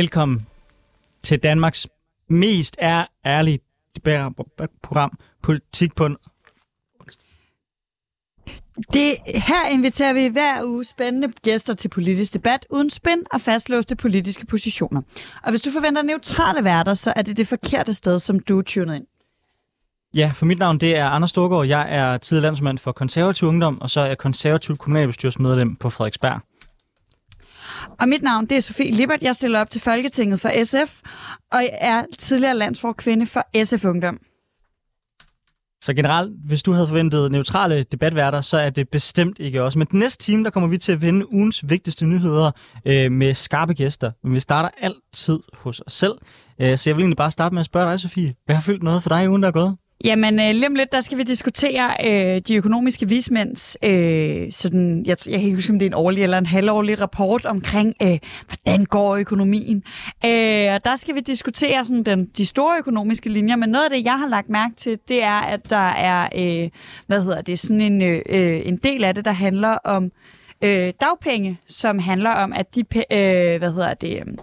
Velkommen til Danmarks mest er ærlige program, Politik på en Det, her inviterer vi hver uge spændende gæster til politisk debat uden spænd og fastlåste politiske positioner. Og hvis du forventer neutrale værter, så er det det forkerte sted, som du er tunet ind. Ja, for mit navn det er Anders Storgård. Jeg er tidligere landsmand for konservativ ungdom, og så er jeg konservativ kommunalbestyrelsesmedlem på Frederiksberg. Og mit navn det er Sofie Lippert. Jeg stiller op til Folketinget for SF, og jeg er tidligere landsforkvinde for SF Ungdom. Så generelt, hvis du havde forventet neutrale debatværter, så er det bestemt ikke også. Men den næste time, der kommer vi til at vende ugens vigtigste nyheder øh, med skarpe gæster. Men vi starter altid hos os selv. Øh, så jeg vil egentlig bare starte med at spørge dig, Sofie. Hvad har fyldt noget for dig i ugen, der er gået? Jamen, øh, lige om lidt, der skal vi diskutere øh, de økonomiske vismænds, øh, sådan, jeg, jeg kan ikke huske, om det er en årlig eller en halvårlig rapport omkring, øh, hvordan går økonomien. Øh, og der skal vi diskutere sådan, den, de store økonomiske linjer, men noget af det, jeg har lagt mærke til, det er, at der er, øh, hvad hedder det, sådan en, øh, øh en del af det, der handler om øh, dagpenge, som handler om, at de, øh, hvad hedder det, øh,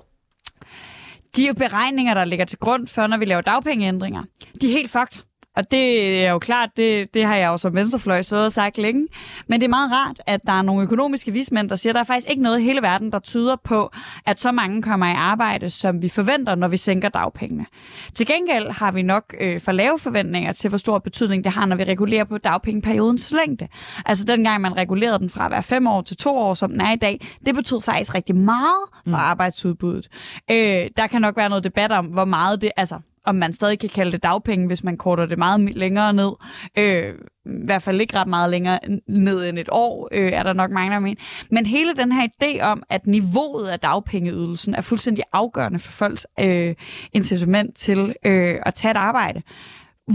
de beregninger, der ligger til grund for, når vi laver dagpengeændringer, de er helt fucked. Og det er jo klart, det, det har jeg jo som venstrefløj så og sagt længe. Men det er meget rart, at der er nogle økonomiske vismænd, der siger, at der er faktisk ikke noget i hele verden, der tyder på, at så mange kommer i arbejde, som vi forventer, når vi sænker dagpengene. Til gengæld har vi nok øh, for lave forventninger til, hvor stor betydning det har, når vi regulerer på dagpengeperiodens længde. Altså dengang man regulerede den fra at være fem år til to år, som den er i dag, det betød faktisk rigtig meget for mm. arbejdsudbuddet. Øh, der kan nok være noget debat om, hvor meget det, altså om man stadig kan kalde det dagpenge, hvis man korter det meget længere ned. Øh, I hvert fald ikke ret meget længere ned end et år, øh, er der nok mange, der mener. Men hele den her idé om, at niveauet af dagpengeydelsen er fuldstændig afgørende for folks øh, incitament til øh, at tage et arbejde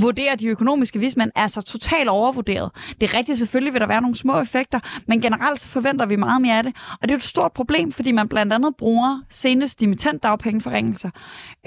vurderer de økonomiske vismænd er så totalt overvurderet. Det er rigtigt, selvfølgelig vil der være nogle små effekter, men generelt så forventer vi meget mere af det. Og det er jo et stort problem, fordi man blandt andet bruger senest dimittentdagpengeforringelser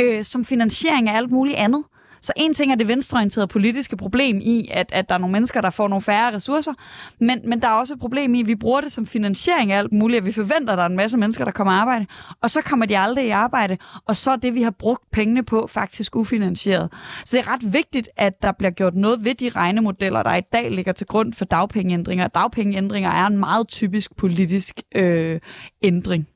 øh, som finansiering af alt muligt andet. Så en ting er det venstreorienterede politiske problem i, at, at der er nogle mennesker, der får nogle færre ressourcer, men, men der er også et problem i, at vi bruger det som finansiering af alt muligt, at vi forventer, at der er en masse mennesker, der kommer i arbejde, og så kommer de aldrig i arbejde, og så er det, vi har brugt pengene på, faktisk ufinansieret. Så det er ret vigtigt, at der bliver gjort noget ved de regnemodeller, der i dag ligger til grund for dagpengeændringer. Dagpengeændringer er en meget typisk politisk øh, ændring.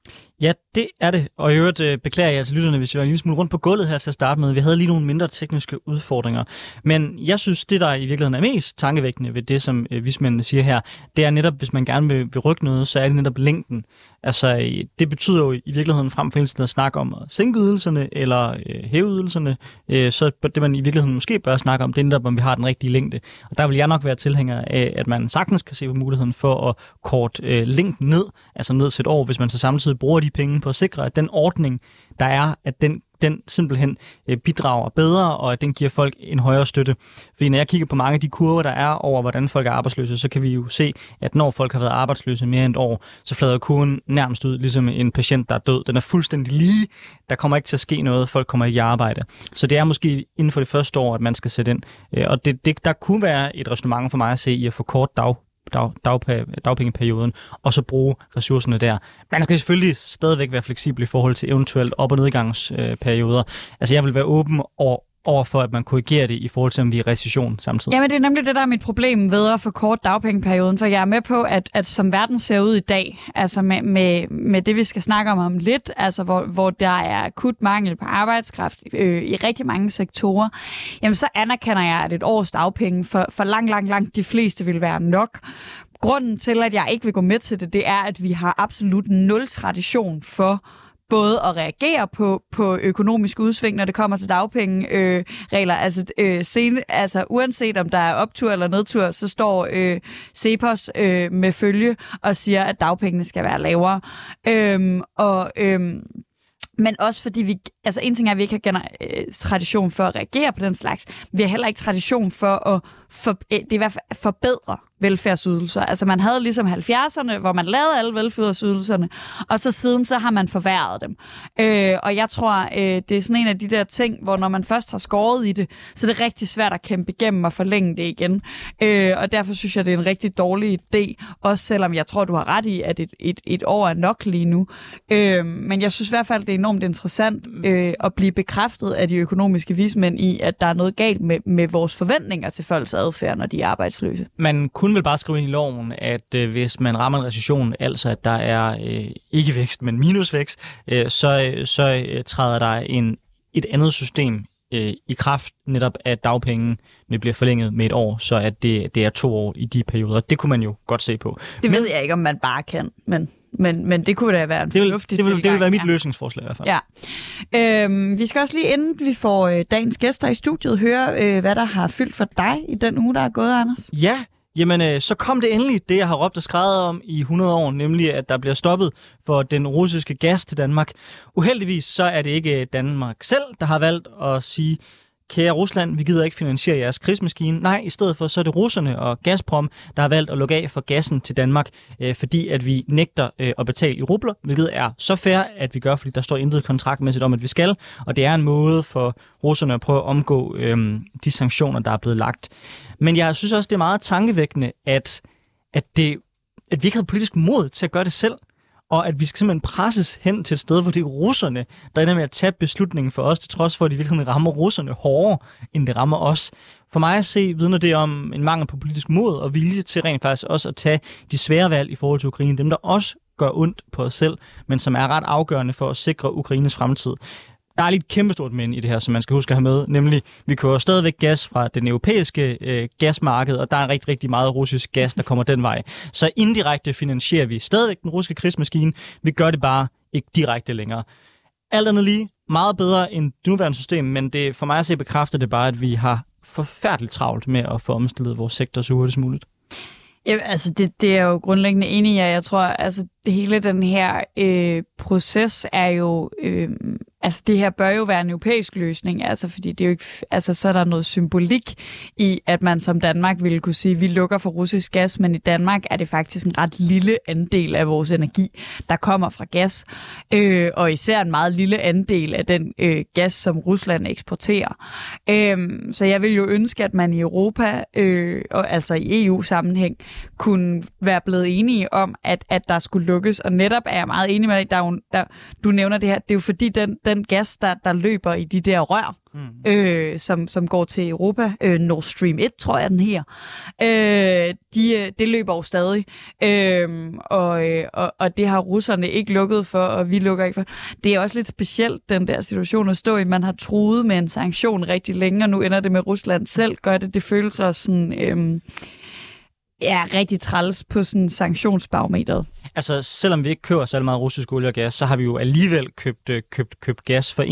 Ja, det er det. Og i øvrigt øh, beklager jeg til lytterne, hvis vi var en lille smule rundt på gulvet her til at starte med. Vi havde lige nogle mindre tekniske udfordringer. Men jeg synes, det der i virkeligheden er mest tankevækkende ved det, som øh, vismændene siger her, det er netop, hvis man gerne vil, vil rykke noget, så er det netop længden. Altså, øh, det betyder jo i virkeligheden frem for hele tiden at snakke om at sænke ydelserne eller øh, hæve ydelserne. Øh, så det, man i virkeligheden måske bør snakke om, det er netop, om vi har den rigtige længde. Og der vil jeg nok være tilhænger af, at man sagtens kan se på muligheden for at kort øh, længden ned, altså ned til et år, hvis man så samtidig bruger de penge på at sikre, at den ordning, der er, at den den simpelthen øh, bidrager bedre, og at den giver folk en højere støtte. Fordi når jeg kigger på mange af de kurver, der er over, hvordan folk er arbejdsløse, så kan vi jo se, at når folk har været arbejdsløse mere end et år, så flader kurven nærmest ud, ligesom en patient, der er død. Den er fuldstændig lige. Der kommer ikke til at ske noget. Folk kommer ikke i arbejde. Så det er måske inden for det første år, at man skal sætte ind. Øh, og det, det, der kunne være et resonemang for mig at se i at få kort dag, dag, dag, dagpengeperioden, og så bruge ressourcerne der. Man skal selvfølgelig stadigvæk være fleksibel i forhold til eventuelt op- og nedgangsperioder. Altså jeg vil være åben over, over for, at man korrigerer det i forhold til, om vi er i recession samtidig. Jamen, det er nemlig det, der er mit problem ved at få kort dagpengeperioden, for jeg er med på, at, at som verden ser ud i dag, altså med, med, med det, vi skal snakke om om lidt, altså hvor, hvor der er akut mangel på arbejdskraft øh, i rigtig mange sektorer, jamen så anerkender jeg, at et års dagpenge for, for langt, langt, langt de fleste vil være nok. Grunden til, at jeg ikke vil gå med til det, det er, at vi har absolut nul tradition for både at reagere på, på økonomisk udsving, når det kommer til dagpengeregler. Øh, altså, øh, sen, altså, uanset om der er optur eller nedtur, så står øh, Cepos øh, med følge og siger, at dagpengene skal være lavere. Øhm, og... Øh, men også fordi vi, altså en ting er, at vi ikke har gener- øh, tradition for at reagere på den slags. Vi har heller ikke tradition for at for, øh, det er i hvert fald forbedre velfærdsydelser. Altså man havde ligesom 70'erne, hvor man lavede alle velfærdsydelserne, og så siden så har man forværret dem. Øh, og jeg tror, øh, det er sådan en af de der ting, hvor når man først har skåret i det, så er det rigtig svært at kæmpe igennem og forlænge det igen. Øh, og derfor synes jeg, det er en rigtig dårlig idé, også selvom jeg tror, du har ret i, at et, et, et år er nok lige nu. Øh, men jeg synes i hvert fald, det er enormt interessant øh, at blive bekræftet af de økonomiske vismænd i, at der er noget galt med, med vores forventninger til folks adfærd, når de er arbejdsløse. Man kunne vel bare skrive ind i loven, at øh, hvis man rammer en recession, altså at der er øh, ikke vækst, men minusvækst, øh, så, så øh, træder der en, et andet system øh, i kraft, netop at dagpengene bliver forlænget med et år, så at det, det er to år i de perioder. Det kunne man jo godt se på. Det ved men, jeg ikke, om man bare kan, men... Men, men det kunne da være en det vil, fornuftig det vil, tilgang, det vil være mit ja. løsningsforslag i hvert fald. Ja. Øhm, vi skal også lige, inden vi får øh, dagens gæster i studiet, høre, øh, hvad der har fyldt for dig i den uge, der er gået, Anders. Ja, Jamen, øh, så kom det endelig, det jeg har råbt og skrevet om i 100 år, nemlig at der bliver stoppet for den russiske gas til Danmark. Uheldigvis så er det ikke øh, Danmark selv, der har valgt at sige, kære Rusland, vi gider ikke finansiere jeres krigsmaskine. Nej, i stedet for så er det russerne og Gazprom, der har valgt at lukke af for gassen til Danmark, øh, fordi at vi nægter øh, at betale i rubler, hvilket er så fair, at vi gør, fordi der står intet kontraktmæssigt om, at vi skal, og det er en måde for russerne at prøve at omgå øh, de sanktioner, der er blevet lagt. Men jeg synes også, det er meget tankevækkende, at, at, det, at vi ikke havde politisk mod til at gøre det selv og at vi skal simpelthen presses hen til et sted, hvor det er russerne, der ender med at tage beslutningen for os, til trods for, at de virkeligheden rammer russerne hårdere, end det rammer os. For mig at se, vidner det om en mangel på politisk mod og vilje til rent faktisk også at tage de svære valg i forhold til Ukraine. Dem, der også gør ondt på os selv, men som er ret afgørende for at sikre Ukraines fremtid. Der er lige et kæmpestort men i det her, som man skal huske at have med, nemlig vi kører stadigvæk gas fra den europæiske øh, gasmarked, og der er rigtig, rigtig meget russisk gas, der kommer den vej. Så indirekte finansierer vi stadigvæk den russiske krigsmaskine. Vi gør det bare ikke direkte længere. Alt andet lige meget bedre end det nuværende system, men det, for mig at se bekræfter det bare, at vi har forfærdeligt travlt med at få omstillet vores sektor så hurtigt som muligt. Ja, altså det, det er jo grundlæggende enig i. Jeg tror, altså hele den her øh, proces er jo øh, altså det her bør jo være en europæisk løsning, altså fordi det er jo ikke, altså så er der noget symbolik i, at man som Danmark ville kunne sige, at vi lukker for russisk gas, men i Danmark er det faktisk en ret lille andel af vores energi, der kommer fra gas, øh, og især en meget lille andel af den øh, gas, som Rusland eksporterer. Øh, så jeg vil jo ønske, at man i Europa, øh, og altså i EU-sammenhæng, kunne være blevet enige om, at, at der skulle lukkes, og netop er jeg meget enig med dig, der, der, du nævner det her, det er jo fordi den, den gas, der, der løber i de der rør, mm. øh, som, som går til Europa, øh, Nord Stream 1, tror jeg den her, øh, de, øh, det løber jo stadig. Øh, og, og, og det har russerne ikke lukket for, og vi lukker ikke for. Det er også lidt specielt, den der situation at stå i. Man har truet med en sanktion rigtig længe, og nu ender det med Rusland selv, gør det. Det føles sådan... Øh, ja, rigtig træls på sådan sanktionsbarometeret. Altså, selvom vi ikke køber så meget russisk olie og gas, så har vi jo alligevel købt, øh, købt, købt gas for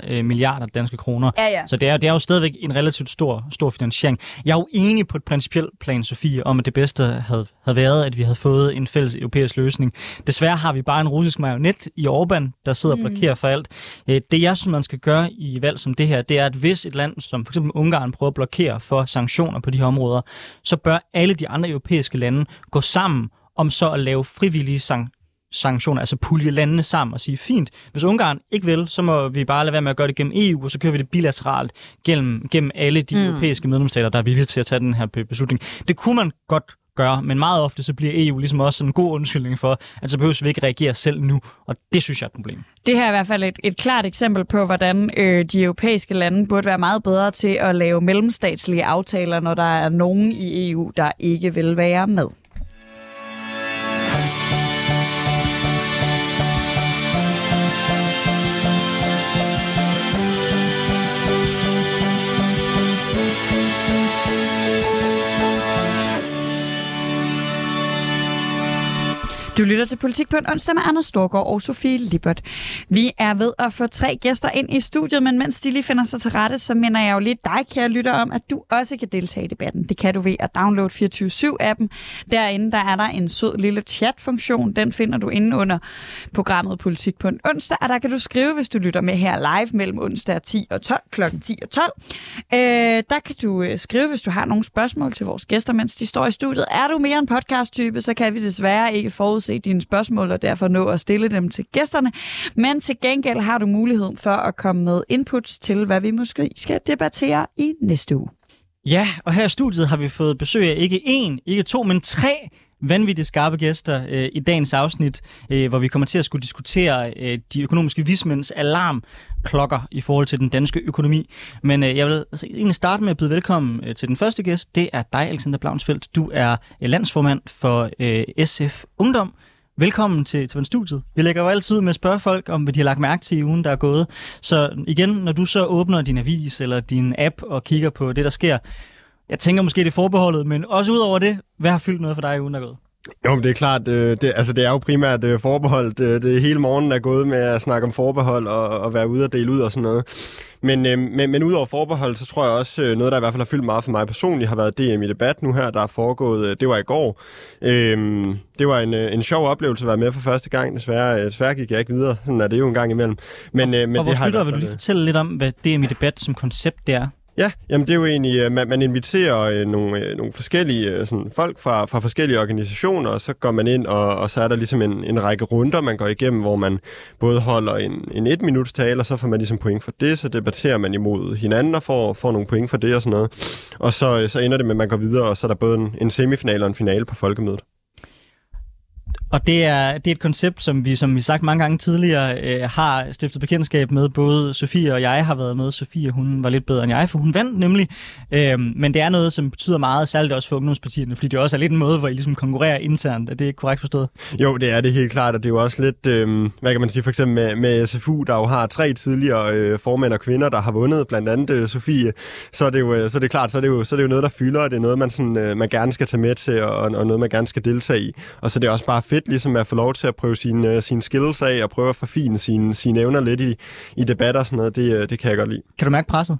1,4 øh, milliarder danske kroner. Ja, ja. Så det er, det er jo stadigvæk en relativt stor, stor finansiering. Jeg er jo enig på et principielt plan, Sofie, om at det bedste havde, havde været, at vi havde fået en fælles europæisk løsning. Desværre har vi bare en russisk marionet i Orbán, der sidder mm. og blokerer for alt. Øh, det, jeg synes, man skal gøre i valg som det her, det er, at hvis et land som f.eks. Ungarn prøver at blokere for sanktioner på de her områder, så bør alle de andre europæiske lande gå sammen om så at lave frivillige sang sanktioner, altså pulje landene sammen og sige, fint, hvis Ungarn ikke vil, så må vi bare lade være med at gøre det gennem EU, og så kører vi det bilateralt gennem, gennem alle de mm. europæiske medlemsstater, der er villige til at tage den her beslutning. Det kunne man godt gøre, men meget ofte så bliver EU ligesom også en god undskyldning for, at så behøver vi ikke reagere selv nu, og det synes jeg er et problem. Det her er i hvert fald et, et klart eksempel på, hvordan øh, de europæiske lande burde være meget bedre til at lave mellemstatslige aftaler, når der er nogen i EU, der ikke vil være med. Du lytter til Politik på en onsdag med Anders Storgård og Sofie Lippert. Vi er ved at få tre gæster ind i studiet, men mens de lige finder sig til rette, så minder jeg jo lige dig, kære lytter, om, at du også kan deltage i debatten. Det kan du ved at downloade 24-7-appen. Derinde der er der en sød lille chat-funktion. Den finder du inde under programmet Politik på en onsdag, og der kan du skrive, hvis du lytter med her live mellem onsdag 10 og 12, kl. 10 og 12. Øh, der kan du øh, skrive, hvis du har nogle spørgsmål til vores gæster, mens de står i studiet. Er du mere en podcast-type, så kan vi desværre ikke forudse dine spørgsmål, og derfor nå at stille dem til gæsterne. Men til gengæld har du mulighed for at komme med inputs til, hvad vi måske skal debattere i næste uge. Ja, og her i studiet har vi fået besøg af ikke én, ikke to, men tre vanvittigt skarpe gæster øh, i dagens afsnit, øh, hvor vi kommer til at skulle diskutere øh, de økonomiske vismænds alarmklokker i forhold til den danske økonomi. Men øh, jeg vil altså, egentlig starte med at byde velkommen øh, til den første gæst. Det er dig, Alexander Blaunsfeldt. Du er øh, landsformand for øh, SF Ungdom. Velkommen til, til studiet. Vi lægger jo altid ud med at spørge folk om, hvad de har lagt mærke til i ugen, der er gået. Så igen, når du så åbner din avis eller din app og kigger på det, der sker, jeg tænker måske det er forbeholdet, men også ud over det, hvad har fyldt noget for dig i ugen, der er gået? Jo, men det er klart, øh, det, altså det er jo primært øh, forbeholdt. Øh, det hele morgen er gået med at snakke om forbehold og, og være ude og dele ud og sådan noget. Men, øh, men, men udover forbehold, så tror jeg også, øh, noget der i hvert fald har fyldt meget for mig personligt, har været DM i debat nu her, der er foregået, øh, det var i går. Øh, det var en, øh, en sjov oplevelse at være med for første gang. Desværre, øh, desværre gik jeg ikke videre, sådan er det jo en gang imellem. Men, øh, men og det har vil du lige fortælle lidt om, hvad DM i debat som koncept det er? Ja, jamen det er jo egentlig, øh, man, man inviterer øh, nogle, øh, nogle forskellige sådan, folk fra, fra forskellige organisationer, og så går man ind, og, og så er der ligesom en, en række runder, man går igennem, hvor man både holder en, en et minuts tale, og så får man ligesom point for det, så debatterer man imod hinanden og får, får nogle point for det og sådan noget. Og så, så ender det med, at man går videre, og så er der både en, en semifinal og en finale på folkemødet. Og det er, det er et koncept, som vi, som vi sagt mange gange tidligere, øh, har stiftet bekendtskab med. Både Sofie og jeg har været med. Sofie, hun var lidt bedre end jeg, for hun vandt nemlig. Øh, men det er noget, som betyder meget, særligt også for ungdomspartierne, fordi det også er lidt en måde, hvor I ligesom konkurrerer internt. Er det ikke korrekt forstået? Jo, det er det helt klart, og det er jo også lidt, øh, hvad kan man sige, for eksempel med, med SFU, der jo har tre tidligere øh, formænd og kvinder, der har vundet, blandt andet øh, Sofie, så er det jo øh, så er det klart, så er det, jo, så er det jo noget, der fylder, og det er noget, man, sådan, øh, man gerne skal tage med til, og, og noget, man gerne skal deltage i. Og så er det også bare fedt ligesom at få lov til at prøve sine, uh, øh, sine skills af, og prøve at forfine sine, sine evner lidt i, i debatter og sådan noget. Det, uh, det kan jeg godt lide. Kan du mærke presset?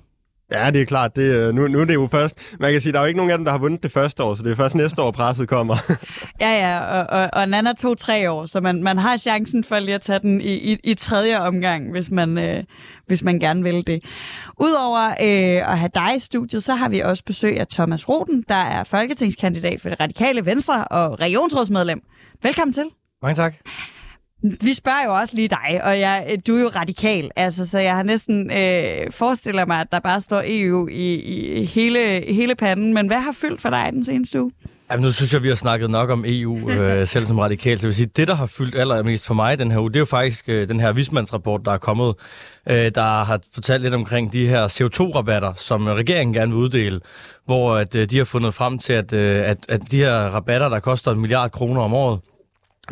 Ja, det er klart. Det, nu, nu er det jo først... Man kan sige, der er jo ikke nogen af dem, der har vundet det første år, så det er først næste år, presset kommer. ja, ja, og, og, og Nana to-tre år, så man, man har chancen for lige at tage den i, i, i tredje omgang, hvis man, øh, hvis man gerne vil det. Udover øh, at have dig i studiet, så har vi også besøg af Thomas Roden, der er folketingskandidat for det radikale Venstre og regionsrådsmedlem. Velkommen til. Mange tak. Vi spørger jo også lige dig, og jeg, du er jo radikal, altså, så jeg har næsten øh, forestiller mig, at der bare står EU i, i hele, hele panden. Men hvad har fyldt for dig den seneste uge? Jamen, nu synes jeg, vi har snakket nok om EU, øh, selv som radikal. Så jeg vil sige, det, der har fyldt allermest for mig den her uge, det er jo faktisk øh, den her vismandsrapport, der er kommet, øh, der har fortalt lidt omkring de her CO2-rabatter, som regeringen gerne vil uddele, hvor at, øh, de har fundet frem til, at, øh, at, at de her rabatter, der koster en milliard kroner om året,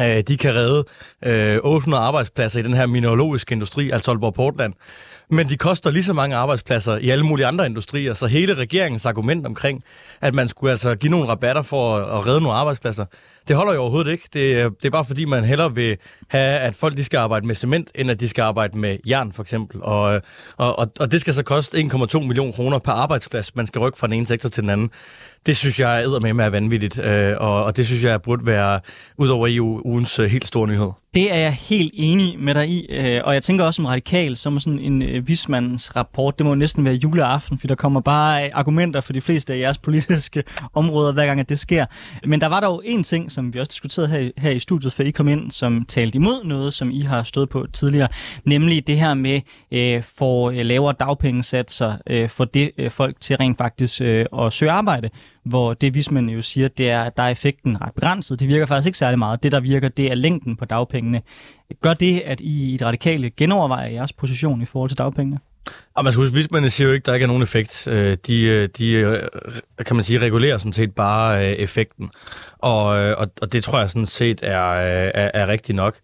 øh, de kan redde øh, 800 arbejdspladser i den her mineralogiske industri, altså Aalborg Portland. Men de koster lige så mange arbejdspladser i alle mulige andre industrier, så hele regeringens argument omkring, at man skulle altså give nogle rabatter for at, at redde nogle arbejdspladser, det holder jo overhovedet ikke. Det, det er bare fordi, man hellere vil have, at folk de skal arbejde med cement, end at de skal arbejde med jern, for eksempel. Og, og, og, og det skal så koste 1,2 millioner kroner per arbejdsplads, man skal rykke fra den ene sektor til den anden. Det synes jeg er med med er vanvittigt, øh, og, og det synes jeg burde være, ud over EU, ugens øh, helt store nyhed. Det er jeg helt enig med dig i, øh, og jeg tænker også som radikal, som sådan en øh, rapport, det må næsten være juleaften, for der kommer bare øh, argumenter for de fleste af jeres politiske områder, hver gang at det sker. Men der var dog en ting, som vi også diskuterede her, her i studiet, før I kom ind, som talte imod noget, som I har stået på tidligere, nemlig det her med øh, for øh, lavere dagpengesatser øh, for det øh, folk til rent faktisk øh, at søge arbejde hvor det vismændene jo siger, det er, at der er effekten ret begrænset. Det virker faktisk ikke særlig meget. Det, der virker, det er længden på dagpengene. Gør det, at I i det radikale genovervejer jeres position i forhold til dagpengene? Og man skal altså, huske, vismændene siger jo ikke, at der ikke er nogen effekt. Øh, de, øh, de øh, kan man sige, regulerer sådan set bare effekten. Og, og, og det tror jeg sådan set er, er, er rigtigt nok.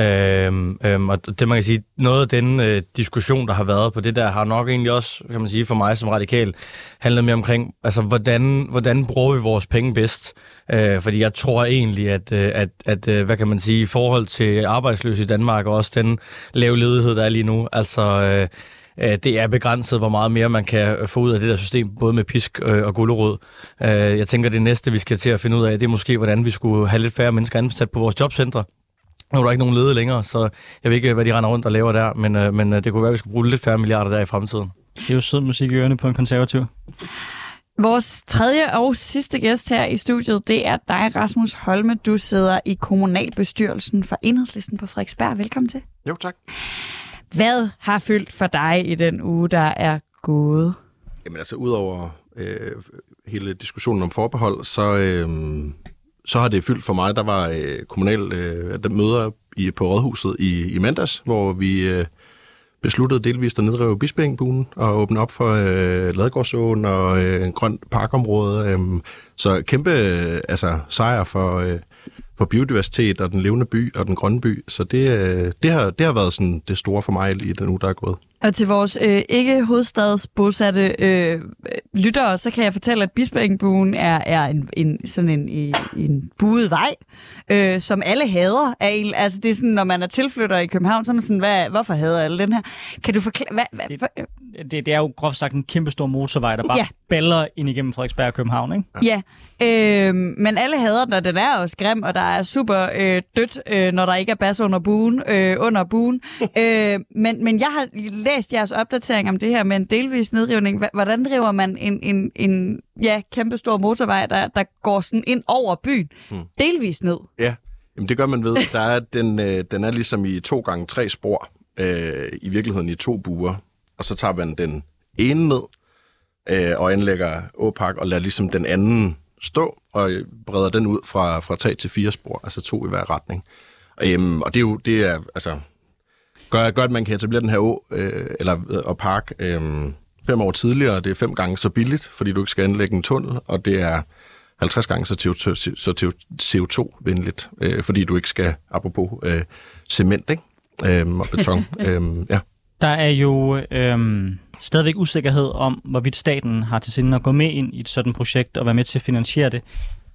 Øhm, øhm, og det man kan sige, noget af den øh, diskussion, der har været på det der, har nok egentlig også, kan man sige, for mig som radikal, handlet mere omkring, altså hvordan, hvordan bruger vi vores penge bedst? Øh, fordi jeg tror egentlig, at, øh, at, at, øh, hvad kan man sige, i forhold til arbejdsløse i Danmark, og også den lave ledighed, der er lige nu, altså... Øh, øh det er begrænset, hvor meget mere man kan få ud af det der system, både med pisk øh, og gulderod. Øh, jeg tænker, det næste, vi skal til at finde ud af, det er måske, hvordan vi skulle have lidt færre mennesker ansat på vores jobcentre. Nu er der ikke nogen lede længere, så jeg ved ikke, hvad de render rundt og laver der, men, øh, men det kunne være, at vi skulle bruge lidt færre milliarder der i fremtiden. Det er jo sød musik i ørene på en konservativ. Vores tredje og sidste gæst her i studiet, det er dig, Rasmus Holme. Du sidder i kommunalbestyrelsen for Enhedslisten på Frederiksberg. Velkommen til. Jo, tak. Hvad har fyldt for dig i den uge, der er gået? Jamen altså, udover øh, hele diskussionen om forbehold, så, øh, så har det fyldt for mig. Der var øh, kommunal øh, der møder i, på Rådhuset i, i mandags, hvor vi øh, besluttede delvist at nedrive Bispeengbuen og åbne op for øh, Ladegårdsåen og øh, en grøn parkområde. Øh, så kæmpe øh, altså, sejr for... Øh, for biodiversitet og den levende by og den grønne by. Så det, øh, det, har, det har været sådan det store for mig i den uge, der er gået. Og til vores øh, ikke hovedstadsbosatte øh, lyttere, så kan jeg fortælle, at Bispeengbuen er, er en, en, sådan en, en, en buet vej, øh, som alle hader. Af, altså det er sådan, når man er tilflytter i København, så er man sådan, hvad, hvorfor hader alle den her? Kan du forklare... Hvad, hvad, det, det, det er jo groft sagt en kæmpe stor motorvej, der bare ja. baller ind igennem Frederiksberg og København, ikke? Ja, øh, men alle hader den, og den er også grim, og der er super øh, dødt, øh, når der ikke er bas under buen. Øh, under buen. øh, men, men jeg har læst jeres opdatering om det her med en delvis nedrivning. Hvordan driver man en, en, en ja, kæmpe stor motorvej, der, der går sådan ind over byen, hmm. delvis ned? Ja, Jamen, det gør man ved. Der er, den, øh, den er ligesom i to gange tre spor, øh, i virkeligheden i to buer. Og så tager man den ene ned øh, og anlægger åpak og lader ligesom den anden stå og breder den ud fra, fra tre til fire spor, altså to i hver retning. Og, øhm, og det er jo, det er, altså, gør, gør, at man kan etablere den her å, øh, eller, og park øh, fem år tidligere. Det er fem gange så billigt, fordi du ikke skal anlægge en tunnel, og det er 50 gange så, CO2, så CO2-venligt, øh, fordi du ikke skal, apropos øh, cement ikke? Øh, og beton. øh, ja. Der er jo øhm, stadigvæk usikkerhed om, hvorvidt staten har til sinde at gå med ind i et sådan projekt og være med til at finansiere det.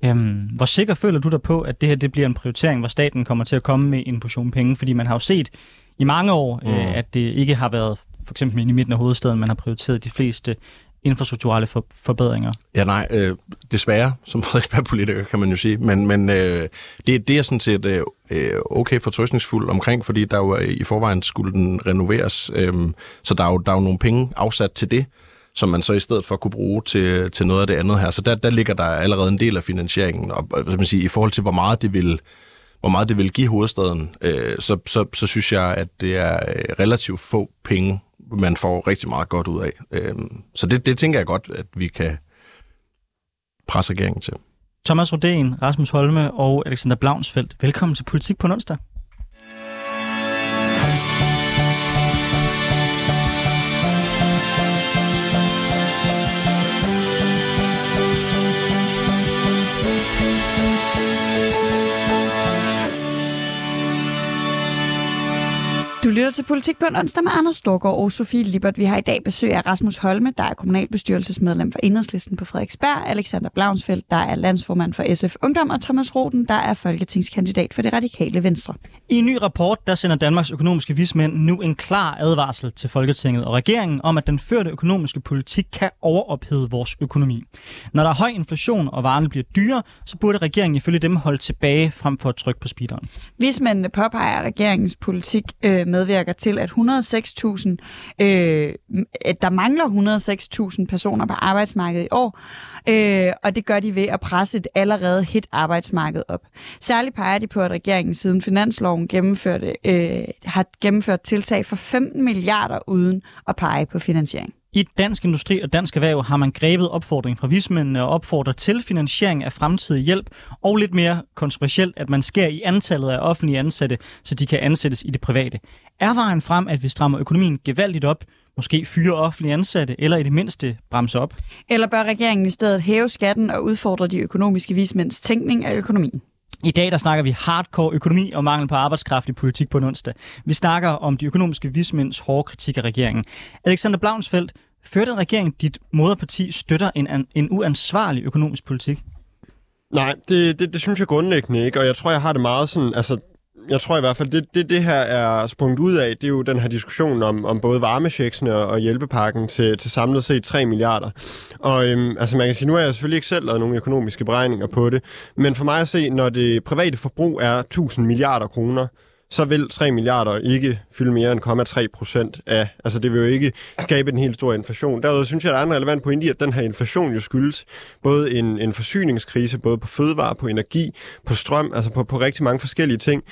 Øhm, hvor sikker føler du dig på, at det her det bliver en prioritering, hvor staten kommer til at komme med en portion penge? Fordi man har jo set i mange år, mm. øh, at det ikke har været for eksempel i midten af hovedstaden, man har prioriteret de fleste infrastrukturelle for, forbedringer. Ja, nej, øh, desværre, som Frederiksberg-politiker kan man jo sige, men, men øh, det, det er sådan set øh, øh okay fortrøstningsfuld omkring, fordi der jo i forvejen skulle den renoveres, øh, så der er, jo, der er jo nogle penge afsat til det, som man så i stedet for kunne bruge til, til noget af det andet her. Så der, der ligger der allerede en del af finansieringen, og hvad man sige, i forhold til, hvor meget det vil hvor meget det vil give hovedstaden, øh, så, så, så synes jeg, at det er øh, relativt få penge, man får rigtig meget godt ud af. Øh, så det, det tænker jeg godt, at vi kan presse regeringen til. Thomas Rodén, Rasmus Holme og Alexander Blaunsfeldt, velkommen til Politik på onsdag. Lytter til Politik på en onsdag med Anders Storgård og Sofie Libert. Vi har i dag besøg af Rasmus Holme, der er kommunalbestyrelsesmedlem for Enhedslisten på Frederiksberg, Alexander Blaunsfeldt, der er landsformand for SF Ungdom, og Thomas Roden, der er folketingskandidat for det radikale Venstre. I en ny rapport, der sender Danmarks økonomiske vismænd nu en klar advarsel til Folketinget og regeringen om, at den førte økonomiske politik kan overophede vores økonomi. Når der er høj inflation og varerne bliver dyre, så burde regeringen ifølge dem holde tilbage frem for at trykke på speederen. Vismændene påpeger, regeringens politik øh, medvirker til, at 106.000, øh, at der mangler 106.000 personer på arbejdsmarkedet i år, øh, og det gør de ved at presse et allerede hit arbejdsmarked op. Særligt peger de på, at regeringen siden finansloven gennemførte, øh, har gennemført tiltag for 15 milliarder uden at pege på finansiering. I Dansk Industri og Dansk Erhverv har man grebet opfordringen fra vismændene og opfordrer til finansiering af fremtidig hjælp, og lidt mere kontroversielt, at man skærer i antallet af offentlige ansatte, så de kan ansættes i det private. Er vejen frem, at vi strammer økonomien gevaldigt op, måske fyre offentlige ansatte, eller i det mindste bremse op? Eller bør regeringen i stedet hæve skatten og udfordre de økonomiske vismænds tænkning af økonomien? I dag der snakker vi hardcore økonomi og mangel på arbejdskraft i politik på en onsdag. Vi snakker om de økonomiske vismænds hårde kritik af regeringen. Alexander Blaunsfeldt, fører den regering, dit moderparti støtter en, en uansvarlig økonomisk politik? Nej, det, det, det synes jeg grundlæggende ikke, og jeg tror, jeg har det meget sådan, altså jeg tror i hvert fald, det, det, det her er sprunget ud af, det er jo den her diskussion om, om både varmesjeksene og hjælpepakken til, til samlet set 3 milliarder. Og øhm, altså man kan sige, nu har jeg selvfølgelig ikke selv lavet nogle økonomiske beregninger på det, men for mig at se, når det private forbrug er 1000 milliarder kroner, så vil 3 milliarder ikke fylde mere end 0,3 procent af, altså det vil jo ikke skabe en helt stor inflation. Derudover synes jeg, der er en relevant pointe i, at den her inflation jo skyldes både en, en forsyningskrise, både på fødevare, på energi, på strøm, altså på, på rigtig mange forskellige ting.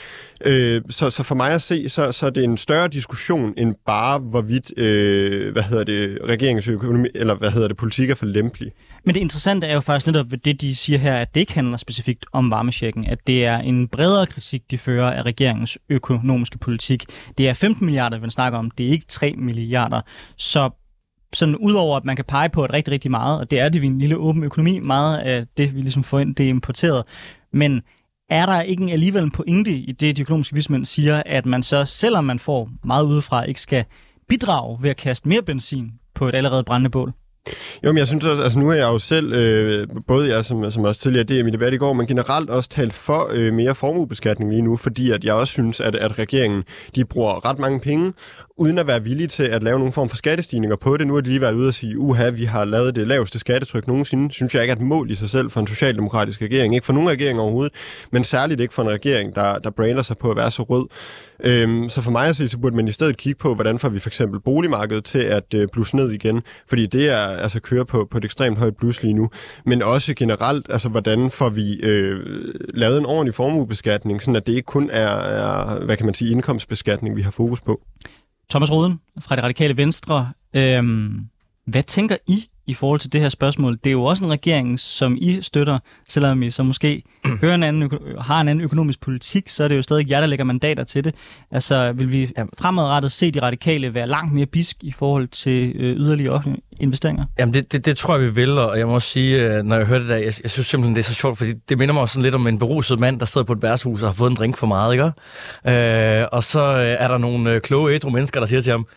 Øh, så, så for mig at se, så, så er det en større diskussion end bare, hvorvidt, øh, hvad hedder det, regeringsøkonomi, eller hvad hedder det, politik er for lempelig. Men det interessante er jo faktisk netop ved det, de siger her, at det ikke handler specifikt om varmesjekken, at det er en bredere kritik, de fører af regeringens økonomiske politik. Det er 15 milliarder, vi snakker om, det er ikke 3 milliarder. Så sådan udover at man kan pege på et rigtig, rigtig meget, og det er det vi en lille åben økonomi, meget af det vi ligesom får ind, det er importeret. Men er der ikke alligevel en pointe i det, de økonomiske vismænd siger, at man så, selvom man får meget udefra, ikke skal bidrage ved at kaste mere benzin på et allerede brændende bål? Jo, men jeg synes også, altså nu er jeg jo selv, øh, både jeg som, som også tidligere det i min debat i går, men generelt også talt for øh, mere formuebeskatning lige nu, fordi at jeg også synes, at, at regeringen de bruger ret mange penge, uden at være villige til at lave nogen form for skattestigninger på det. Nu har de lige været ude og sige, uha, vi har lavet det laveste skattetryk nogensinde. Synes jeg ikke er et mål i sig selv for en socialdemokratisk regering. Ikke for nogen regering overhovedet, men særligt ikke for en regering, der, der brander sig på at være så rød. Øhm, så for mig at se, så burde man i stedet kigge på, hvordan får vi for eksempel boligmarkedet til at øh, blusse ned igen, fordi det er altså kører på, på et ekstremt højt blus lige nu, men også generelt, altså hvordan får vi øh, lavet en ordentlig formuebeskatning, sådan at det ikke kun er, er, hvad kan man sige, indkomstbeskatning, vi har fokus på. Thomas Roden fra det radikale Venstre. Øhm, hvad tænker I i forhold til det her spørgsmål? Det er jo også en regering, som I støtter, selvom I så måske hører en anden, har en anden økonomisk politik, så er det jo stadig jer, der lægger mandater til det. Altså, vil vi fremadrettet se de radikale være langt mere bisk i forhold til øh, yderligere offentlige investeringer? Jamen, det, det, det tror jeg, vi vil, og jeg må også sige, øh, når jeg hørte det der, jeg, jeg synes simpelthen, det er så sjovt, fordi det minder mig også sådan lidt om en beruset mand, der sidder på et værtshus og har fået en drink for meget, ikke? Øh, og så øh, er der nogle kloge ædru mennesker, der siger til ham,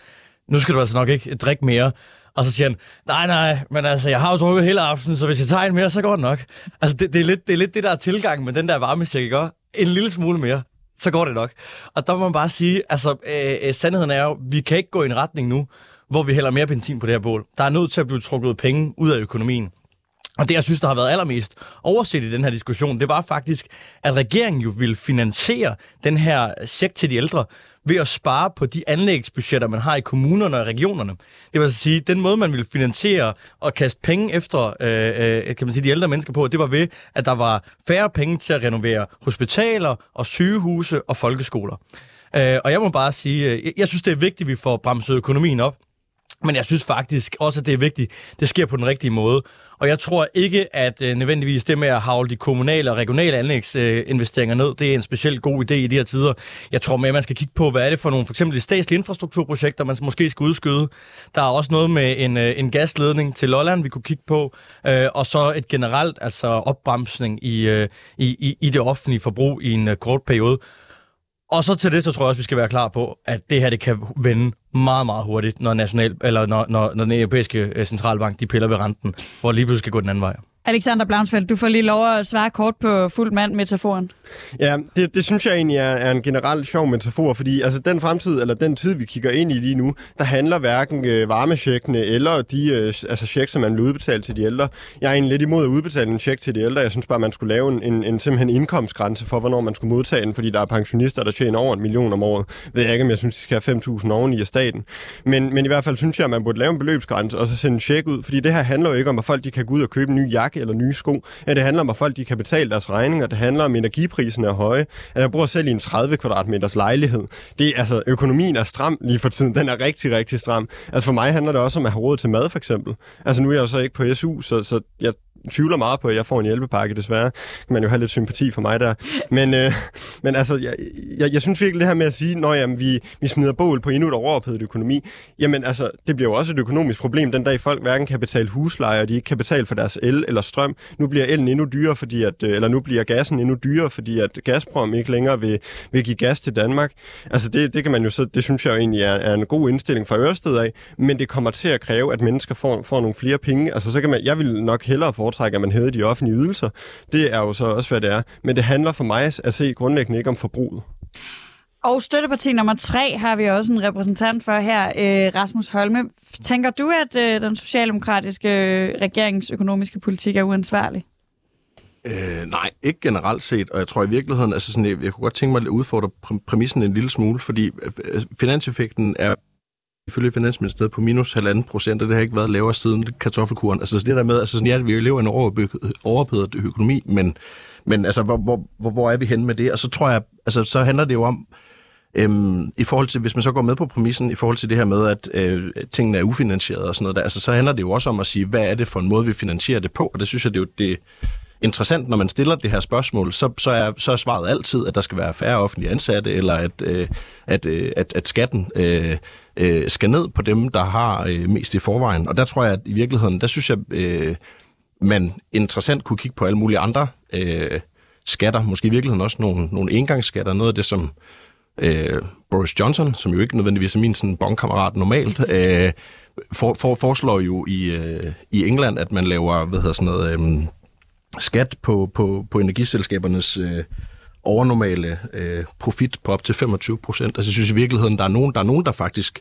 nu skal du altså nok ikke drikke mere. Og så siger han, nej, nej, men altså, jeg har jo drukket hele aftenen, så hvis jeg tager en mere, så går det nok. Altså, det, det, er, lidt, det er lidt det der tilgang med den der varmesjek, ikke? En lille smule mere, så går det nok. Og der må man bare sige, altså, øh, øh, sandheden er jo, vi kan ikke gå i en retning nu, hvor vi hælder mere benzin på det her bål. Der er nødt til at blive trukket penge ud af økonomien. Og det, jeg synes, der har været allermest overset i den her diskussion, det var faktisk, at regeringen jo ville finansiere den her check til de ældre ved at spare på de anlægsbudgetter, man har i kommunerne og regionerne. Det vil altså sige, den måde, man ville finansiere og kaste penge efter øh, øh, kan man sige, de ældre mennesker på, det var ved, at der var færre penge til at renovere hospitaler og sygehuse og folkeskoler. Øh, og jeg må bare sige, øh, jeg, jeg synes, det er vigtigt, at vi får bremset økonomien op. Men jeg synes faktisk også, at det er vigtigt, det sker på den rigtige måde. Og jeg tror ikke, at øh, nødvendigvis det med at havle de kommunale og regionale anlægsinvesteringer ned, det er en specielt god idé i de her tider. Jeg tror mere, at man skal kigge på, hvad er det for nogle for eksempel statslige infrastrukturprojekter, man måske skal udskyde. Der er også noget med en, øh, en gasledning til Lolland, vi kunne kigge på. Øh, og så et generelt altså opbremsning i, øh, i, i, i det offentlige forbrug i en øh, kort periode. Og så til det, så tror jeg også, vi skal være klar på, at det her det kan vende meget, meget hurtigt, når, national, eller når, når, når den europæiske øh, centralbank de piller ved renten, hvor lige pludselig skal gå den anden vej. Alexander Blaunsfeldt, du får lige lov at svare kort på fuld mand-metaforen. Ja, det, det synes jeg egentlig er, er en generelt sjov metafor, fordi altså den fremtid, eller den tid, vi kigger ind i lige nu, der handler hverken øh, varmesjekkene eller de øh, altså check, som man vil udbetale til de ældre. Jeg er egentlig lidt imod at udbetale en check til de ældre. Jeg synes bare, man skulle lave en, en, en simpelthen indkomstgrænse for, hvornår man skulle modtage den, fordi der er pensionister, der tjener over en million om året. Ved jeg ikke, om jeg synes, de skal have 5.000 oveni af staten. Men, men i hvert fald synes jeg, at man burde lave en beløbsgrænse og så sende en check ud, fordi det her handler jo ikke om, at folk de kan gå ud og købe en ny jakke eller nye sko. Ja, det handler om, at folk de kan betale deres regninger. Det handler om, at energipriserne er høje. Altså, jeg bor selv i en 30 kvadratmeters lejlighed. Det er, altså, økonomien er stram lige for tiden. Den er rigtig, rigtig stram. Altså for mig handler det også om at have råd til mad, for eksempel. Altså nu er jeg jo så ikke på SU, så, så jeg tvivler meget på, at jeg får en hjælpepakke, desværre. Kan man jo have lidt sympati for mig der. Men, øh, men altså, jeg, jeg, jeg synes virkelig det her med at sige, når jamen, vi, vi smider bål på endnu et overophedet økonomi, jamen altså, det bliver jo også et økonomisk problem den dag folk hverken kan betale husleje, og de ikke kan betale for deres el eller strøm. Nu bliver elen endnu dyrere, fordi at, øh, eller nu bliver gassen endnu dyrere, fordi at Gazprom ikke længere vil, vil give gas til Danmark. Altså det, det kan man jo så, det synes jeg jo egentlig er, er en god indstilling fra Ørsted af, men det kommer til at kræve, at mennesker får, får nogle flere penge. Altså så kan man, jeg vil nok hellere foretrække, at man hævede de offentlige ydelser. Det er jo så også, hvad det er. Men det handler for mig at se grundlæggende ikke om forbruget. Og støtteparti nummer tre har vi også en repræsentant for her, øh, Rasmus Holme. Tænker du, at øh, den socialdemokratiske øh, regeringsøkonomiske politik er uansvarlig? Øh, nej, ikke generelt set, og jeg tror i virkeligheden, altså sådan, jeg, jeg kunne godt tænke mig at udfordre præmissen en lille smule, fordi finanseffekten er ifølge Finansministeriet på minus halvanden procent, og det har ikke været lavere siden kartoffelkuren. Altså det der med, altså sådan, ja, vi lever i en overophedet økonomi, men, men altså, hvor, hvor, hvor, er vi henne med det? Og så tror jeg, altså så handler det jo om, Øhm, I forhold til, hvis man så går med på præmissen, i forhold til det her med, at øh, tingene er ufinansieret og sådan noget der, altså, så handler det jo også om at sige, hvad er det for en måde, vi finansierer det på? Og det synes jeg, det er jo det interessant, når man stiller det her spørgsmål, så, så, er, så er svaret altid, at der skal være færre offentlige ansatte, eller at, øh, at, øh, at, at skatten øh, øh, skal ned på dem, der har øh, mest i forvejen. Og der tror jeg, at i virkeligheden, der synes jeg, øh, man interessant kunne kigge på alle mulige andre øh, skatter, måske i virkeligheden også nogle, nogle engangsskatter, noget af det, som øh, Boris Johnson, som jo ikke nødvendigvis er min sådan bondkammerat normalt, øh, for, for, foreslår jo i, øh, i England, at man laver, hvad hedder sådan noget, øh, skat på, på, på energiselskabernes øh, overnormale øh, profit på op til 25 procent. Altså jeg synes i virkeligheden, der er nogen, der, er nogen, der faktisk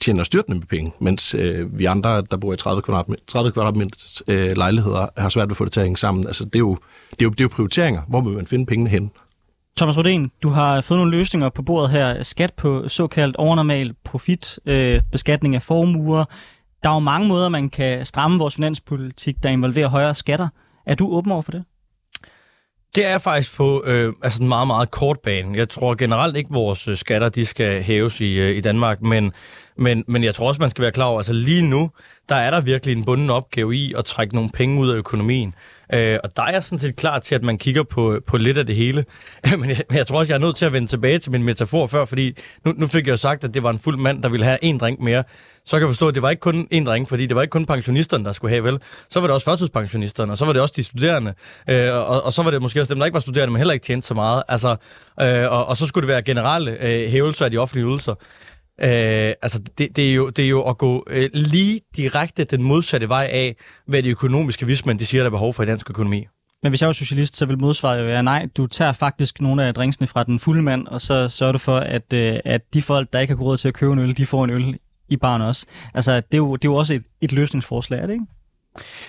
tjener styrtende med penge, mens øh, vi andre, der bor i 30 kvadratmeter, 30 kvadratmeter øh, lejligheder, har svært ved at få det til at hænge sammen. Altså det er jo, det er jo, det er jo prioriteringer. Hvor vil man finde pengene hen? Thomas Rodén, du har fået nogle løsninger på bordet her. Skat på såkaldt overnormal profit, øh, beskatning af formuer. Der er jo mange måder, man kan stramme vores finanspolitik, der involverer højere skatter. Er du åben over for det? Det er faktisk på øh, altså en meget, meget kort bane. Jeg tror generelt ikke, at vores øh, skatter de skal hæves i, øh, i Danmark, men, men, men jeg tror også, man skal være klar over, altså lige nu, der er der virkelig en bunden opgave i at trække nogle penge ud af økonomien. Øh, og der er jeg sådan set klar til, at man kigger på, på lidt af det hele. men, jeg, men jeg tror også, jeg er nødt til at vende tilbage til min metafor før, fordi nu, nu fik jeg jo sagt, at det var en fuld mand, der ville have en drink mere. Så kan jeg forstå, at det var ikke kun en dreng, fordi det var ikke kun pensionisterne, der skulle have, vel? Så var det også førtidspensionisterne, og så var det også de studerende. Øh, og, og så var det måske også dem, der ikke var studerende, men heller ikke tjente så meget. Altså, øh, og, og så skulle det være generelle øh, hævelser af de offentlige ydelser. Øh, altså, det, det, er jo, det er jo at gå øh, lige direkte den modsatte vej af, hvad de økonomiske vismænd de siger, der er behov for i dansk økonomi. Men hvis jeg var socialist, så vil modsvaret være, nej, du tager faktisk nogle af drinksene fra den fulde mand, og så sørger du for, at, øh, at de folk, der ikke har råd til at købe en øl, de får en øl i barn også. Altså, det er jo, det er jo også et, et løsningsforslag, er det ikke?